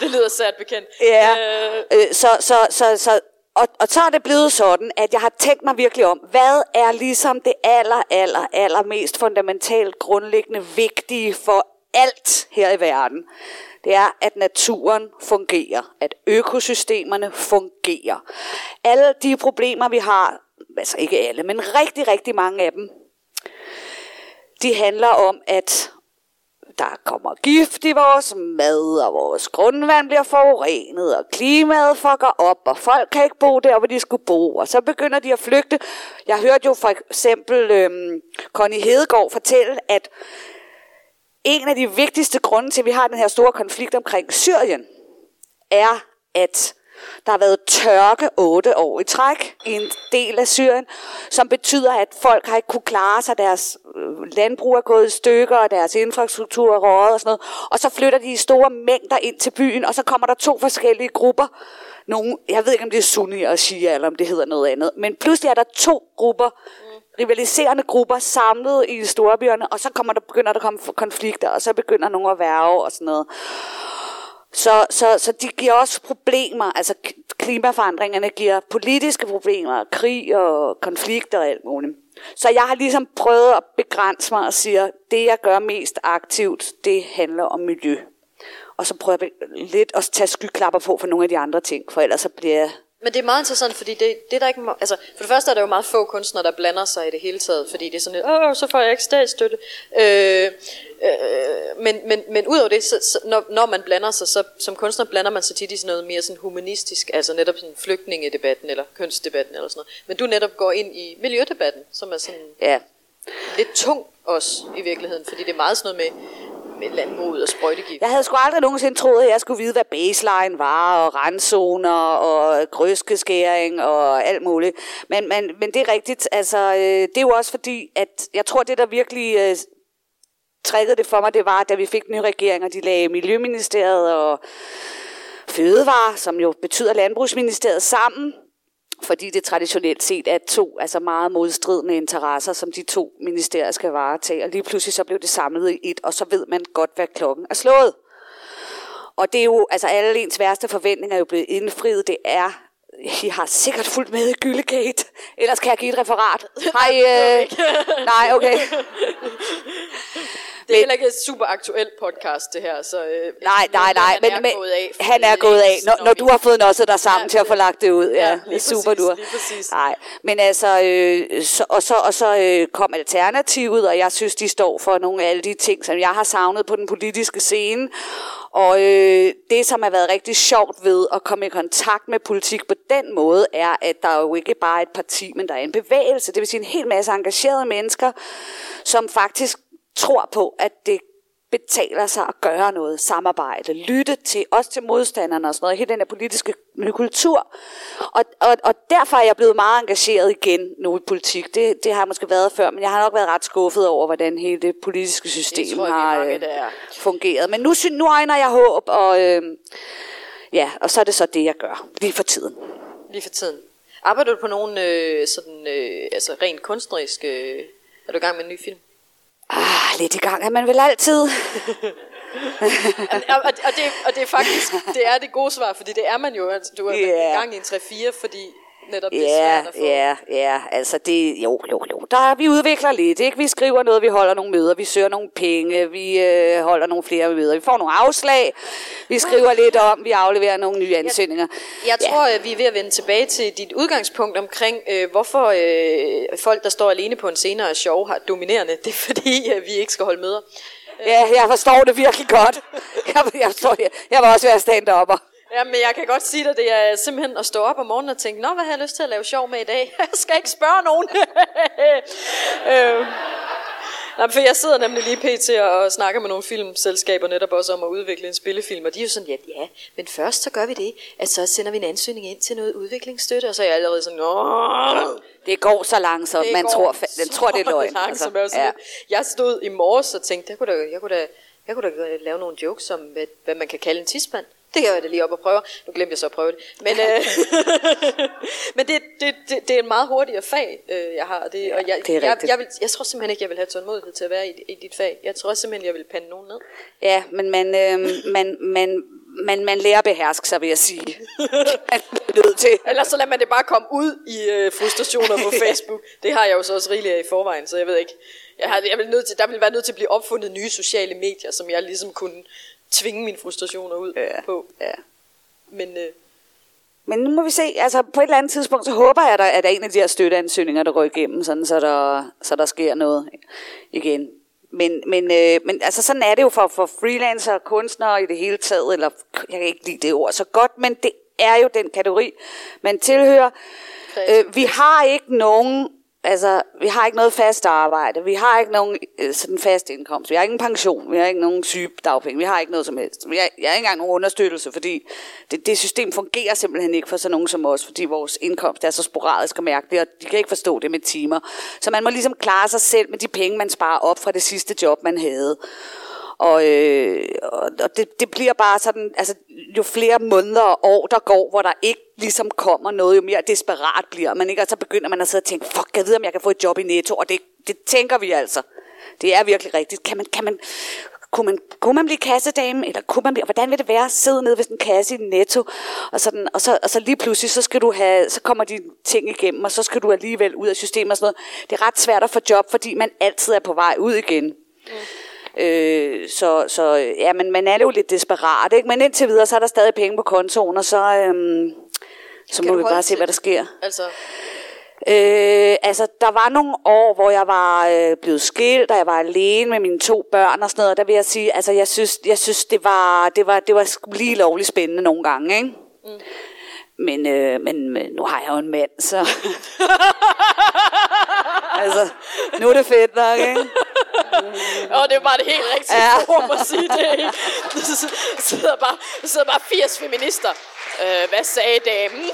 det lyder sært bekendt.
Ja, øh. øh, så, så, så, så, og, og så er det blevet sådan, at jeg har tænkt mig virkelig om, hvad er ligesom det aller, aller, aller mest fundamentalt grundlæggende vigtige for alt her i verden. Det er, at naturen fungerer, at økosystemerne fungerer. Alle de problemer, vi har, altså ikke alle, men rigtig, rigtig mange af dem, de handler om, at der kommer gift i vores mad, og vores grundvand bliver forurenet, og klimaet fucker op, og folk kan ikke bo der, hvor de skulle bo, og så begynder de at flygte. Jeg hørte jo for eksempel øhm, Connie Hedegaard fortælle, at en af de vigtigste grunde til, at vi har den her store konflikt omkring Syrien, er, at der har været tørke otte år i træk i en del af Syrien, som betyder, at folk har ikke kunne klare sig. Deres øh, landbrug er gået i stykker, og deres infrastruktur er råd og sådan noget. Og så flytter de i store mængder ind til byen, og så kommer der to forskellige grupper. Nogle, jeg ved ikke, om det er sunni og shia, eller om det hedder noget andet. Men pludselig er der to grupper rivaliserende grupper samlet i storbyerne, og så kommer der, begynder der at komme konflikter, og så begynder nogen at værve og sådan noget. Så, så, så de giver også problemer, altså klimaforandringerne giver politiske problemer, krig og konflikter og alt muligt. Så jeg har ligesom prøvet at begrænse mig og sige, det jeg gør mest aktivt, det handler om miljø. Og så prøver jeg lidt at tage skyklapper på for nogle af de andre ting, for ellers så bliver jeg
men det er meget interessant, fordi det, det er der ikke... Altså, for det første er der jo meget få kunstnere, der blander sig i det hele taget, fordi det er sådan lidt, åh, så får jeg ikke statsstøtte. Øh, øh, men, men, men udover det, så, så, når, når man blander sig, så som kunstner blander man sig tit i sådan noget mere sådan humanistisk, altså netop sådan flygtningedebatten, eller kønsdebatten, eller sådan noget. Men du netop går ind i miljødebatten, som er sådan
ja.
lidt tung også i virkeligheden, fordi det er meget sådan noget med, med landbruget og sprøjtegift.
Jeg havde sgu aldrig nogensinde troet, at jeg skulle vide, hvad baseline var, og randzoner, og grøskeskæring, og alt muligt. Men, men, men det er rigtigt. Altså, øh, det er jo også fordi, at jeg tror, det der virkelig øh, det for mig, det var, da vi fik nye regeringer, de lagde Miljøministeriet og Fødevare, som jo betyder Landbrugsministeriet, sammen fordi det traditionelt set er to altså meget modstridende interesser, som de to ministerier skal varetage. Og lige pludselig så blev det samlet i et, og så ved man godt, hvad klokken er slået. Og det er jo, altså alle ens værste forventninger er jo blevet indfriet. Det er, I har sikkert fulgt med i Gyllegate. Ellers kan jeg give et referat. Hej, øh, nej, okay.
Det er heller ikke et super aktuelt podcast, det her. Så, øh,
nej, nej, nej. Men, men, gået af, han er gået af, når, når du har fået noget der sammen ja, til at få lagt det ud. Ja, ja det er super,
præcis, du Lige præcis.
Nej, men altså, øh, så, og så, og så øh, kom Alternativet, og jeg synes, de står for nogle af alle de ting, som jeg har savnet på den politiske scene. Og øh, det, som har været rigtig sjovt ved at komme i kontakt med politik på den måde, er, at der er jo ikke bare et parti, men der er en bevægelse. Det vil sige en hel masse engagerede mennesker, som faktisk tror på, at det betaler sig at gøre noget, samarbejde, lytte til, også til modstanderne og sådan noget, hele den her politiske kultur. Og, og, og derfor er jeg blevet meget engageret igen nu i politik. Det, det har jeg måske været før, men jeg har nok været ret skuffet over, hvordan hele det politiske system det tror, har mange, øh, fungeret. Men nu, nu øjner jeg håb, og, øh, ja, og så er det så det, jeg gør, lige for tiden.
Lige for tiden. Arbejder du på nogen øh, sådan, øh, altså rent kunstnerisk, øh, er du i gang med en ny film?
Ah, lidt i gang er man vel altid.
og, og, og, det, og det er faktisk det er det gode svar, fordi det er man jo. Altså, du er yeah. i gang i en 3-4, fordi netop
det ja,
svært
Ja, ja, altså det, jo, jo, jo. Der, vi udvikler lidt, ikke? Vi skriver noget, vi holder nogle møder, vi søger nogle penge, vi øh, holder nogle flere møder, vi får nogle afslag, vi skriver lidt om, vi afleverer nogle nye ansøgninger.
Jeg, jeg tror, ja. vi er ved at vende tilbage til dit udgangspunkt omkring, øh, hvorfor øh, folk, der står alene på en scene og er sjove, har dominerende. Det er fordi, øh, vi ikke skal holde møder.
Ja, jeg forstår det virkelig godt. Jeg, jeg, forstår, jeg, jeg var også ved at stand-upper.
Ja, men jeg kan godt sige dig, det er simpelthen at stå op om morgenen og tænke, nå, hvad har jeg lyst til at lave sjov med i dag? Jeg skal ikke spørge nogen. øh. Nej, for jeg sidder nemlig lige pt. og snakker med nogle filmselskaber netop også om at udvikle en spillefilm, og de er jo sådan, ja, ja, men først så gør vi det, at så sender vi en ansøgning ind til noget udviklingsstøtte, og så er jeg allerede sådan, Åh!
Det går så langsomt, det man tror, den tror, det er løgn.
Langsomt, altså. ja. Jeg stod i morges og tænkte, jeg kunne da, jeg kunne da, jeg kunne da lave nogle jokes om, hvad, hvad man kan kalde en tidsmand. Det kan jeg da lige op og prøve. Nu glemte jeg så at prøve det. Men, øh, men det, det, det, det er en meget hurtigere fag, øh, jeg har. Det, og jeg,
det er
jeg, jeg, vil, jeg tror simpelthen ikke, jeg vil have tålmodighed til at være i, i dit fag. Jeg tror simpelthen, jeg vil pande nogen ned.
Ja, men man, øh, man, man, man, man lærer beherske sig, vil jeg sige.
nødt til. Ellers så lader man det bare komme ud i øh, frustrationer på Facebook. Det har jeg jo så også rigeligt af i forvejen, så jeg ved ikke. Jeg, har, jeg vil nødt til, der vil være nødt til at blive opfundet nye sociale medier, som jeg ligesom kunne tvinge mine frustrationer ud ja. på.
Ja.
Men, øh,
men nu må vi se. Altså, på et eller andet tidspunkt, så håber jeg, at der, at der er en af de her støtteansøgninger, der går igennem, sådan, så, der, så der sker noget igen. Men, men, øh, men altså, sådan er det jo for, for freelancer og kunstnere i det hele taget, eller jeg kan ikke lide det ord så godt, men det er jo den kategori, man tilhører. Øh, vi har ikke nogen Altså, vi har ikke noget fast arbejde, vi har ikke nogen øh, sådan fast indkomst, vi har ingen pension, vi har ikke nogen sygedagpenge, vi har ikke noget som helst. Vi har, jeg har ikke engang nogen understøttelse, fordi det, det system fungerer simpelthen ikke for sådan nogen som os, fordi vores indkomst er så sporadisk og mærkelig, og de kan ikke forstå det med timer. Så man må ligesom klare sig selv med de penge, man sparer op fra det sidste job, man havde. Og, øh, og det, det bliver bare sådan, altså jo flere måneder og år, der går, hvor der ikke ligesom kommer noget, jo mere desperat bliver man, ikke? Og så begynder man at sidde og tænke, fuck, jeg ved, om jeg kan få et job i Netto, og det, det tænker vi altså. Det er virkelig rigtigt. Kan man, kan man, kunne man, kunne man blive kassedame, eller kunne man blive, hvordan vil det være at sidde nede ved sådan en kasse i Netto, og, sådan, og, så, og så lige pludselig, så, skal du have, så kommer de ting igennem, og så skal du alligevel ud af systemet og sådan noget. Det er ret svært at få job, fordi man altid er på vej ud igen. Mm. Øh, så, så ja, men man er jo lidt desperat, ikke? Men indtil videre, så er der stadig penge på kontoen, og så, øhm, så må vi bare se, hvad der sker.
Altså,
Øh, altså, der var nogle år, hvor jeg var øh, blevet skilt, og jeg var alene med mine to børn og sådan noget. Der vil jeg sige, altså, jeg synes, jeg synes det, var, det, var, det var lige lovligt spændende nogle gange, ikke? Mm. Men, øh, men, men nu har jeg jo en mand, så... altså, nu er det fedt nok, ikke?
og det er bare det helt rigtige
Ja.
ja. form at sige det. ikke? Der sidder bare, der sidder bare 80 feminister. Øh, hvad sagde damen?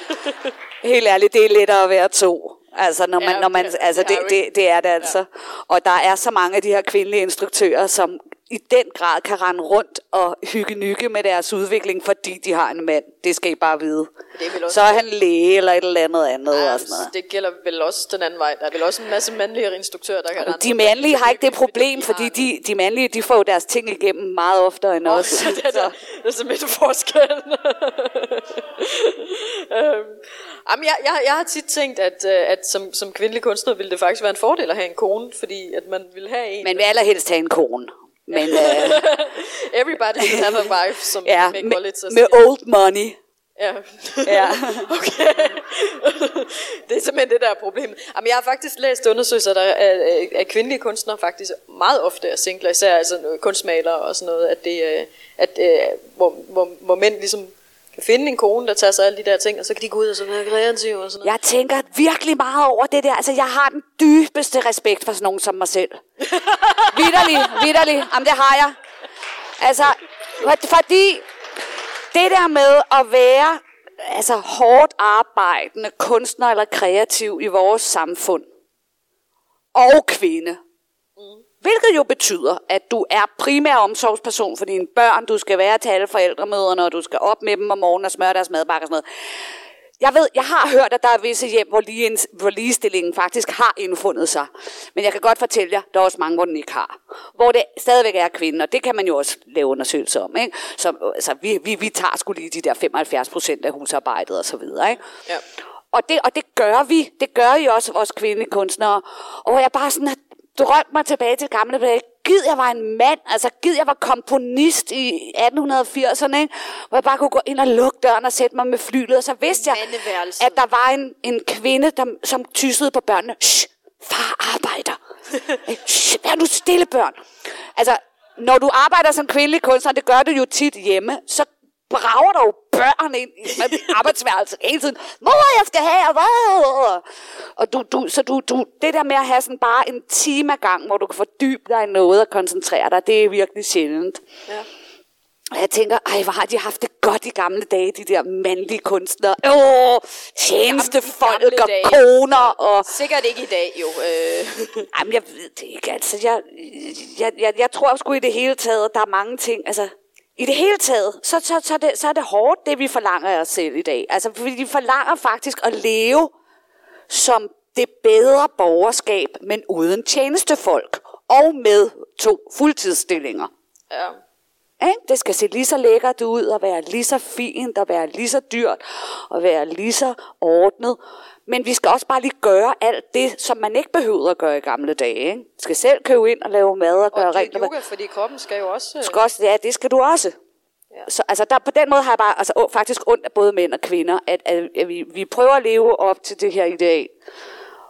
Helt ærligt, det er lettere at være to. Altså, når man,
Ja,
når man,
okay.
altså det,
Ja, okay.
det, det er det altså. Og der er så mange af de her kvindelige instruktører, som i den grad kan rende rundt og hygge nykke med deres udvikling, fordi de har en mand. Det skal I bare vide.
Det er
Så er han læge eller et eller andet andet.
Ja,
og sådan noget.
det gælder vel også den anden vej. Der er vel også en masse mandlige instruktører, der kan rende
De mandlige har ikke det problem, fordi de, de mandlige de får jo deres ting igennem meget oftere end os.
det, er der, det er simpelthen forskellen. øhm, jamen, jeg, jeg, jeg har tit tænkt, at, øh, at som, som kvindelig kunstner ville det faktisk være en fordel at have en kone, fordi at man vil have en.
Men vil allerhelst have en kone. Men øh,
Everybody should have a wife, som
ja, med, med old money.
Ja.
Ja.
okay. det er simpelthen det, der er problemet. Jamen, jeg har faktisk læst undersøgelser, der er, at kvindelige kunstnere faktisk meget ofte er singler, især altså kunstmalere og sådan noget, at det, øh, at, øh, hvor, hvor, hvor mænd ligesom finde en kone, der tager sig af alle de der ting, og så kan de gå ud og så være kreative og sådan noget.
Jeg tænker virkelig meget over det der. Altså, jeg har den dybeste respekt for sådan nogen som mig selv. Vitterlig, vitterlig. Jamen, det har jeg. Altså, for- fordi det der med at være altså, hårdt arbejdende kunstner eller kreativ i vores samfund, og kvinde, Hvilket jo betyder, at du er primær omsorgsperson for dine børn, du skal være til alle forældremøderne, og du skal op med dem om morgenen og smøre deres madbakke og sådan noget. Jeg ved, jeg har hørt, at der er visse hjem, hvor, lige, hvor ligestillingen faktisk har indfundet sig. Men jeg kan godt fortælle jer, der er også mange, hvor den ikke har. Hvor det stadigvæk er kvinden, og det kan man jo også lave undersøgelser om. Ikke? Så altså, vi, vi, vi tager skulle lige de der 75 procent af husarbejdet og så videre. Ikke?
Ja.
Og det, og det gør vi. Det gør I også, vores kvindelige kunstnere. Og jeg bare sådan drømt mig tilbage til gamle dage. Gid jeg var en mand, altså gid jeg var komponist i 1880'erne, ikke? hvor jeg bare kunne gå ind og lukke døren og sætte mig med flylet, og så vidste jeg, at der var en, en kvinde, der, som tyssede på børnene. Shh, far arbejder. Shh, vær nu stille, børn. Altså, når du arbejder som kvindelig kunstner, det gør du jo tit hjemme, så brager der jo børn ind i arbejdsværelset hele tiden. Mor, jeg skal have, hvad? Og du, du, så du, du, det der med at have sådan bare en time ad gang, hvor du kan fordybe dig i noget og koncentrere dig, det er virkelig sjældent.
Ja.
Og jeg tænker, ej, hvor har de haft det godt i gamle dage, de der mandlige kunstnere. Åh, tjenestefolk
Gamle
og
dage.
koner og...
Sikkert ikke i dag, jo. Øh.
Jamen, jeg ved det ikke. Altså, jeg, jeg, jeg, jeg tror sgu i det hele taget, der er mange ting. Altså, i det hele taget, så, så, så, er det, så er det hårdt, det vi forlanger af os selv i dag. Altså, fordi vi forlanger faktisk at leve som det bedre borgerskab, men uden tjenestefolk. Og med to fuldtidsstillinger.
Ja.
Ikke? Det skal se lige så lækkert ud, og være lige så fint, og være lige så dyrt, og være lige så ordnet. Men vi skal også bare lige gøre alt det, som man ikke behøvede at gøre i gamle dage. Ikke? Vi skal selv købe ind og lave mad og gøre
Og
rent.
dyrke yoga, fordi kroppen skal jo også...
skal også, ja, det skal du også.
Ja.
Så altså, der, på den måde har jeg bare altså, å, faktisk ondt af både mænd og kvinder, at, at, at vi, vi prøver at leve op til det her ideal,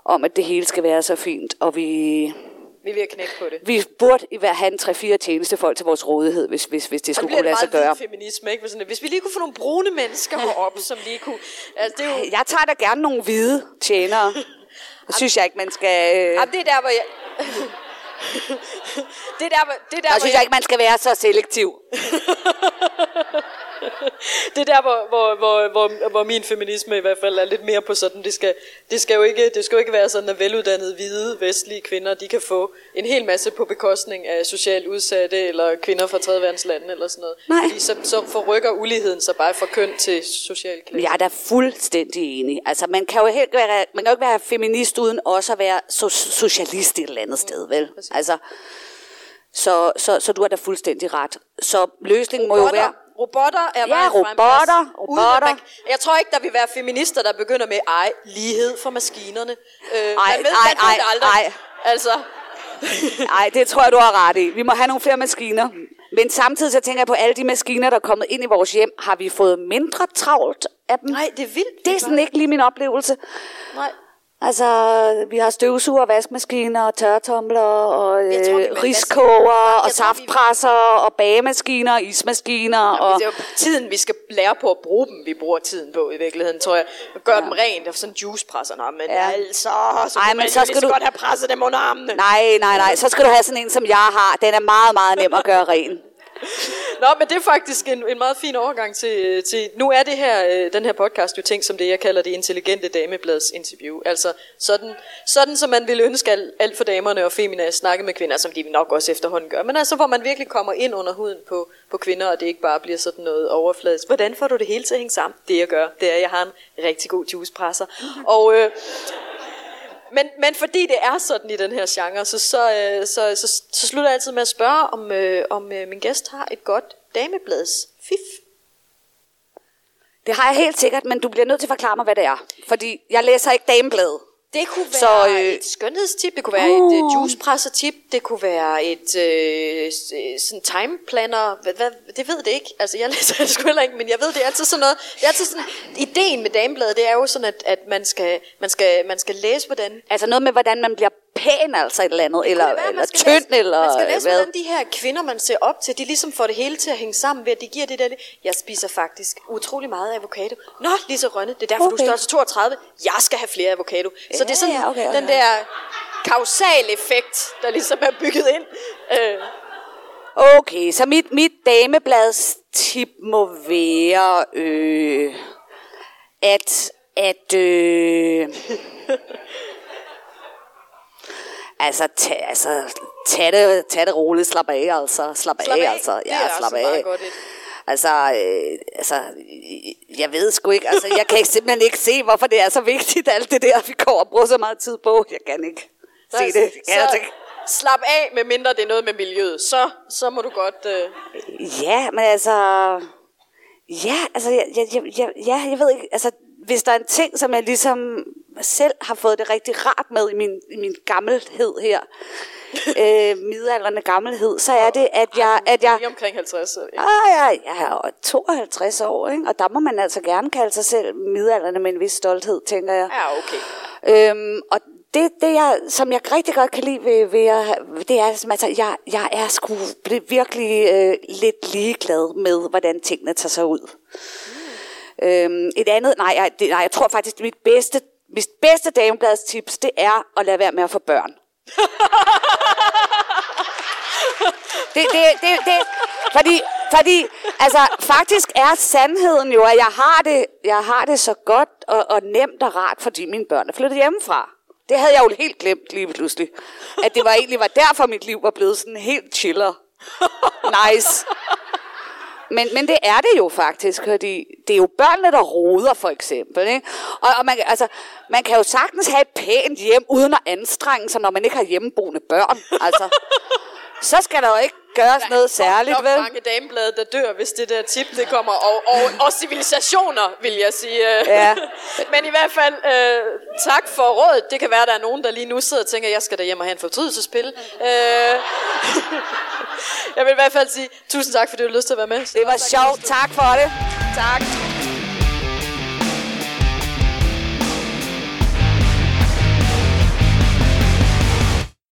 om at det hele skal være så fint, og vi,
Vi er ved at knække på det.
vi burde i hvert have en 3-4 tjenestefolk til vores rådighed, hvis, hvis, hvis det
det
skulle kunne
det
lade sig gøre.
hvid feminisme, ikke? Sådan, hvis vi lige kunne få nogle brune mennesker herop, som lige kunne... Altså, det er jo...
Jeg tager da gerne nogle hvide tjenere. Det synes jeg ikke, man skal... Øh,
Jamen, det er der, hvor jeg... det er der, det er der,
der synes
jeg...
jeg ikke, man skal være så selektiv.
det er der, hvor, hvor, hvor, hvor, hvor min feminisme i hvert fald er lidt mere på sådan, det skal, det skal, jo, ikke, det skal jo ikke være sådan, at veluddannede, hvide, vestlige kvinder, de kan få en hel masse på bekostning af socialt udsatte, eller kvinder fra tredje verdens lande, eller sådan noget.
Nej.
Fordi så, så forrykker uligheden sig bare fra køn til social klasse.
Jeg er da fuldstændig enig. Altså, man kan jo helt være, man kan jo ikke være feminist uden også at være so- socialist et eller andet sted, vel? Altså, så, så, så du har da fuldstændig ret. Så løsningen må jo være...
Robotter er
Ja, robotter, robotter.
man- Jeg tror ikke, der vil være feminister, der begynder med, ej, lighed for maskinerne. Øh,
Ej,
man ved,
ej, ej,
det aldrig.
ej.
Altså,
Nej, det tror jeg, du har ret i. Vi må have nogle flere maskiner. Men samtidig så tænker jeg på alle de maskiner, der er kommet ind i vores hjem. Har vi fået mindre travlt af dem?
nej, det er vildt.
Det er sådan ikke lige min oplevelse.
Nej.
Altså, vi har støvsuger, vaskemaskiner, og tørretumbler, og øh, riskoger, og
tror, vi-
saftpresser, og bagemaskiner, ismaskiner. Og,
Det er jo tiden, vi skal lære på at bruge dem, vi bruger tiden på i virkeligheden, tror jeg. Gør ja. dem rent, og sådan juicepresser, Nå, men
Ja.
altså, så
Ej, men så skal du-
godt have presset dem under armene.
Nej, nej, nej. Så skal du have sådan en, som jeg har. Den er meget, meget nem at gøre ren.
Nå, men det er faktisk en, en meget fin overgang til, til... Nu er det her, øh, den her podcast jo tænkt som det, jeg kalder det intelligente dameblads interview. Altså sådan, sådan som man ville ønske alt, alt for damerne og femina snakke med kvinder, som de nok også efterhånden gør. Men altså, hvor man virkelig kommer ind under huden på, på kvinder, og det ikke bare bliver sådan noget overfladisk. Hvordan får du det hele til at hænge sammen? Det jeg gør, det er, at jeg har en rigtig god juicepresser. Og... Øh, men, men fordi det er sådan i den her genre, så, så, øh, så, så, så slutter jeg altid med at spørge, om, øh, om øh, min gæst har et godt dameblads fif.
Det har jeg helt sikkert, men du bliver nødt til at forklare mig, hvad det er. Fordi jeg læser ikke damebladet.
Det kunne
Så,
være
øh,
et skønhedstip, det kunne være
uh.
et uh, juicepresser-tip, det kunne være et øh, øh, sådan timeplanner, hvad, hvad, det ved det ikke, altså jeg læser det sgu heller ikke, men jeg ved, det er altid sådan noget, det er altid sådan, ideen med damebladet, det er jo sådan, at, at man, skal, man, skal, man skal læse, hvordan
Altså noget med, hvordan man bliver pæn, altså et eller andet. Eller,
være,
eller tynd,
læse,
eller
Man skal læse,
hvad.
hvordan de her kvinder, man ser op til, de ligesom får det hele til at hænge sammen ved, at de giver det der... Jeg spiser faktisk utrolig meget avocado. Nå, Lise Rønne, det er derfor, okay. du er størrelse 32. Jeg skal have flere avocado. Så det er sådan
ja, okay, okay.
den der kausal effekt, der ligesom er bygget ind. Øh,
Okay, så mit, mit dameblads tip må være, øh, at, at øh, altså, tag, altså tag, det, tag det roligt, slap af, altså, slap,
Slap
af,
af.
altså,
Det
ja,
er
slap
også
af.
godt et.
Altså, øh, altså, jeg ved sgu ikke, altså, jeg kan simpelthen ikke se, hvorfor det er så vigtigt, alt det der, vi går og bruger så meget tid på. Jeg kan ikke se det. Jeg
så,
ikke.
slap af, med mindre det er noget med miljøet. Så, så må du godt... Øh,
Ja, men altså... Ja, altså, jeg, jeg, jeg, jeg, ja, jeg ved ikke, altså, hvis der er en ting, som jeg ligesom selv har fået det rigtig rart med i min, i min gammelhed her, øh, midaldrende gammelhed, så er det, at jeg... At jeg
omkring 50. så- Ja.
Ah, jeg, jeg er 52 år, ikke? og der må man altså gerne kalde sig selv midaldrende med en vis stolthed, tænker jeg.
ja, okay.
Øhm, og det, det jeg, som jeg rigtig godt kan lide ved, ved at, det er, som, altså, jeg, jeg er sgu virkelig øh, lidt ligeglad med, hvordan tingene tager sig ud. Mm. Øhm, et andet, nej jeg, det, nej, jeg tror faktisk, at mit bedste, mit bedste damebladstips, det er at lade være med at få børn. det, det, det, det, fordi, fordi, altså, faktisk er sandheden jo, at jeg har det, jeg har det så godt og, og nemt og rart, fordi mine børn er flyttet hjemmefra. Det havde jeg jo helt glemt lige pludselig. At det var egentlig var derfor, mit liv var blevet sådan helt chiller. Nice. Men, men det er det jo faktisk, fordi det er jo børnene, der roder, for eksempel. Ikke? Og, og man, altså, man kan jo sagtens have et pænt hjem, uden at anstrenge sig, når man ikke har hjemmeboende børn. Altså, så skal der jo ikke gøres noget særligt, vel?
mange dameblade, der dør, hvis det der tip det kommer. Og, og, og civilisationer, vil jeg sige.
Ja.
Men i hvert fald, øh, tak for rådet. Det kan være, der er nogen, der lige nu sidder og tænker, jeg skal da hjem og have en fortrydelsespil. Øh, jeg vil i hvert fald sige tusind tak, fordi du har lyst til at være med.
Det var sjovt. Tak for det.
Tak.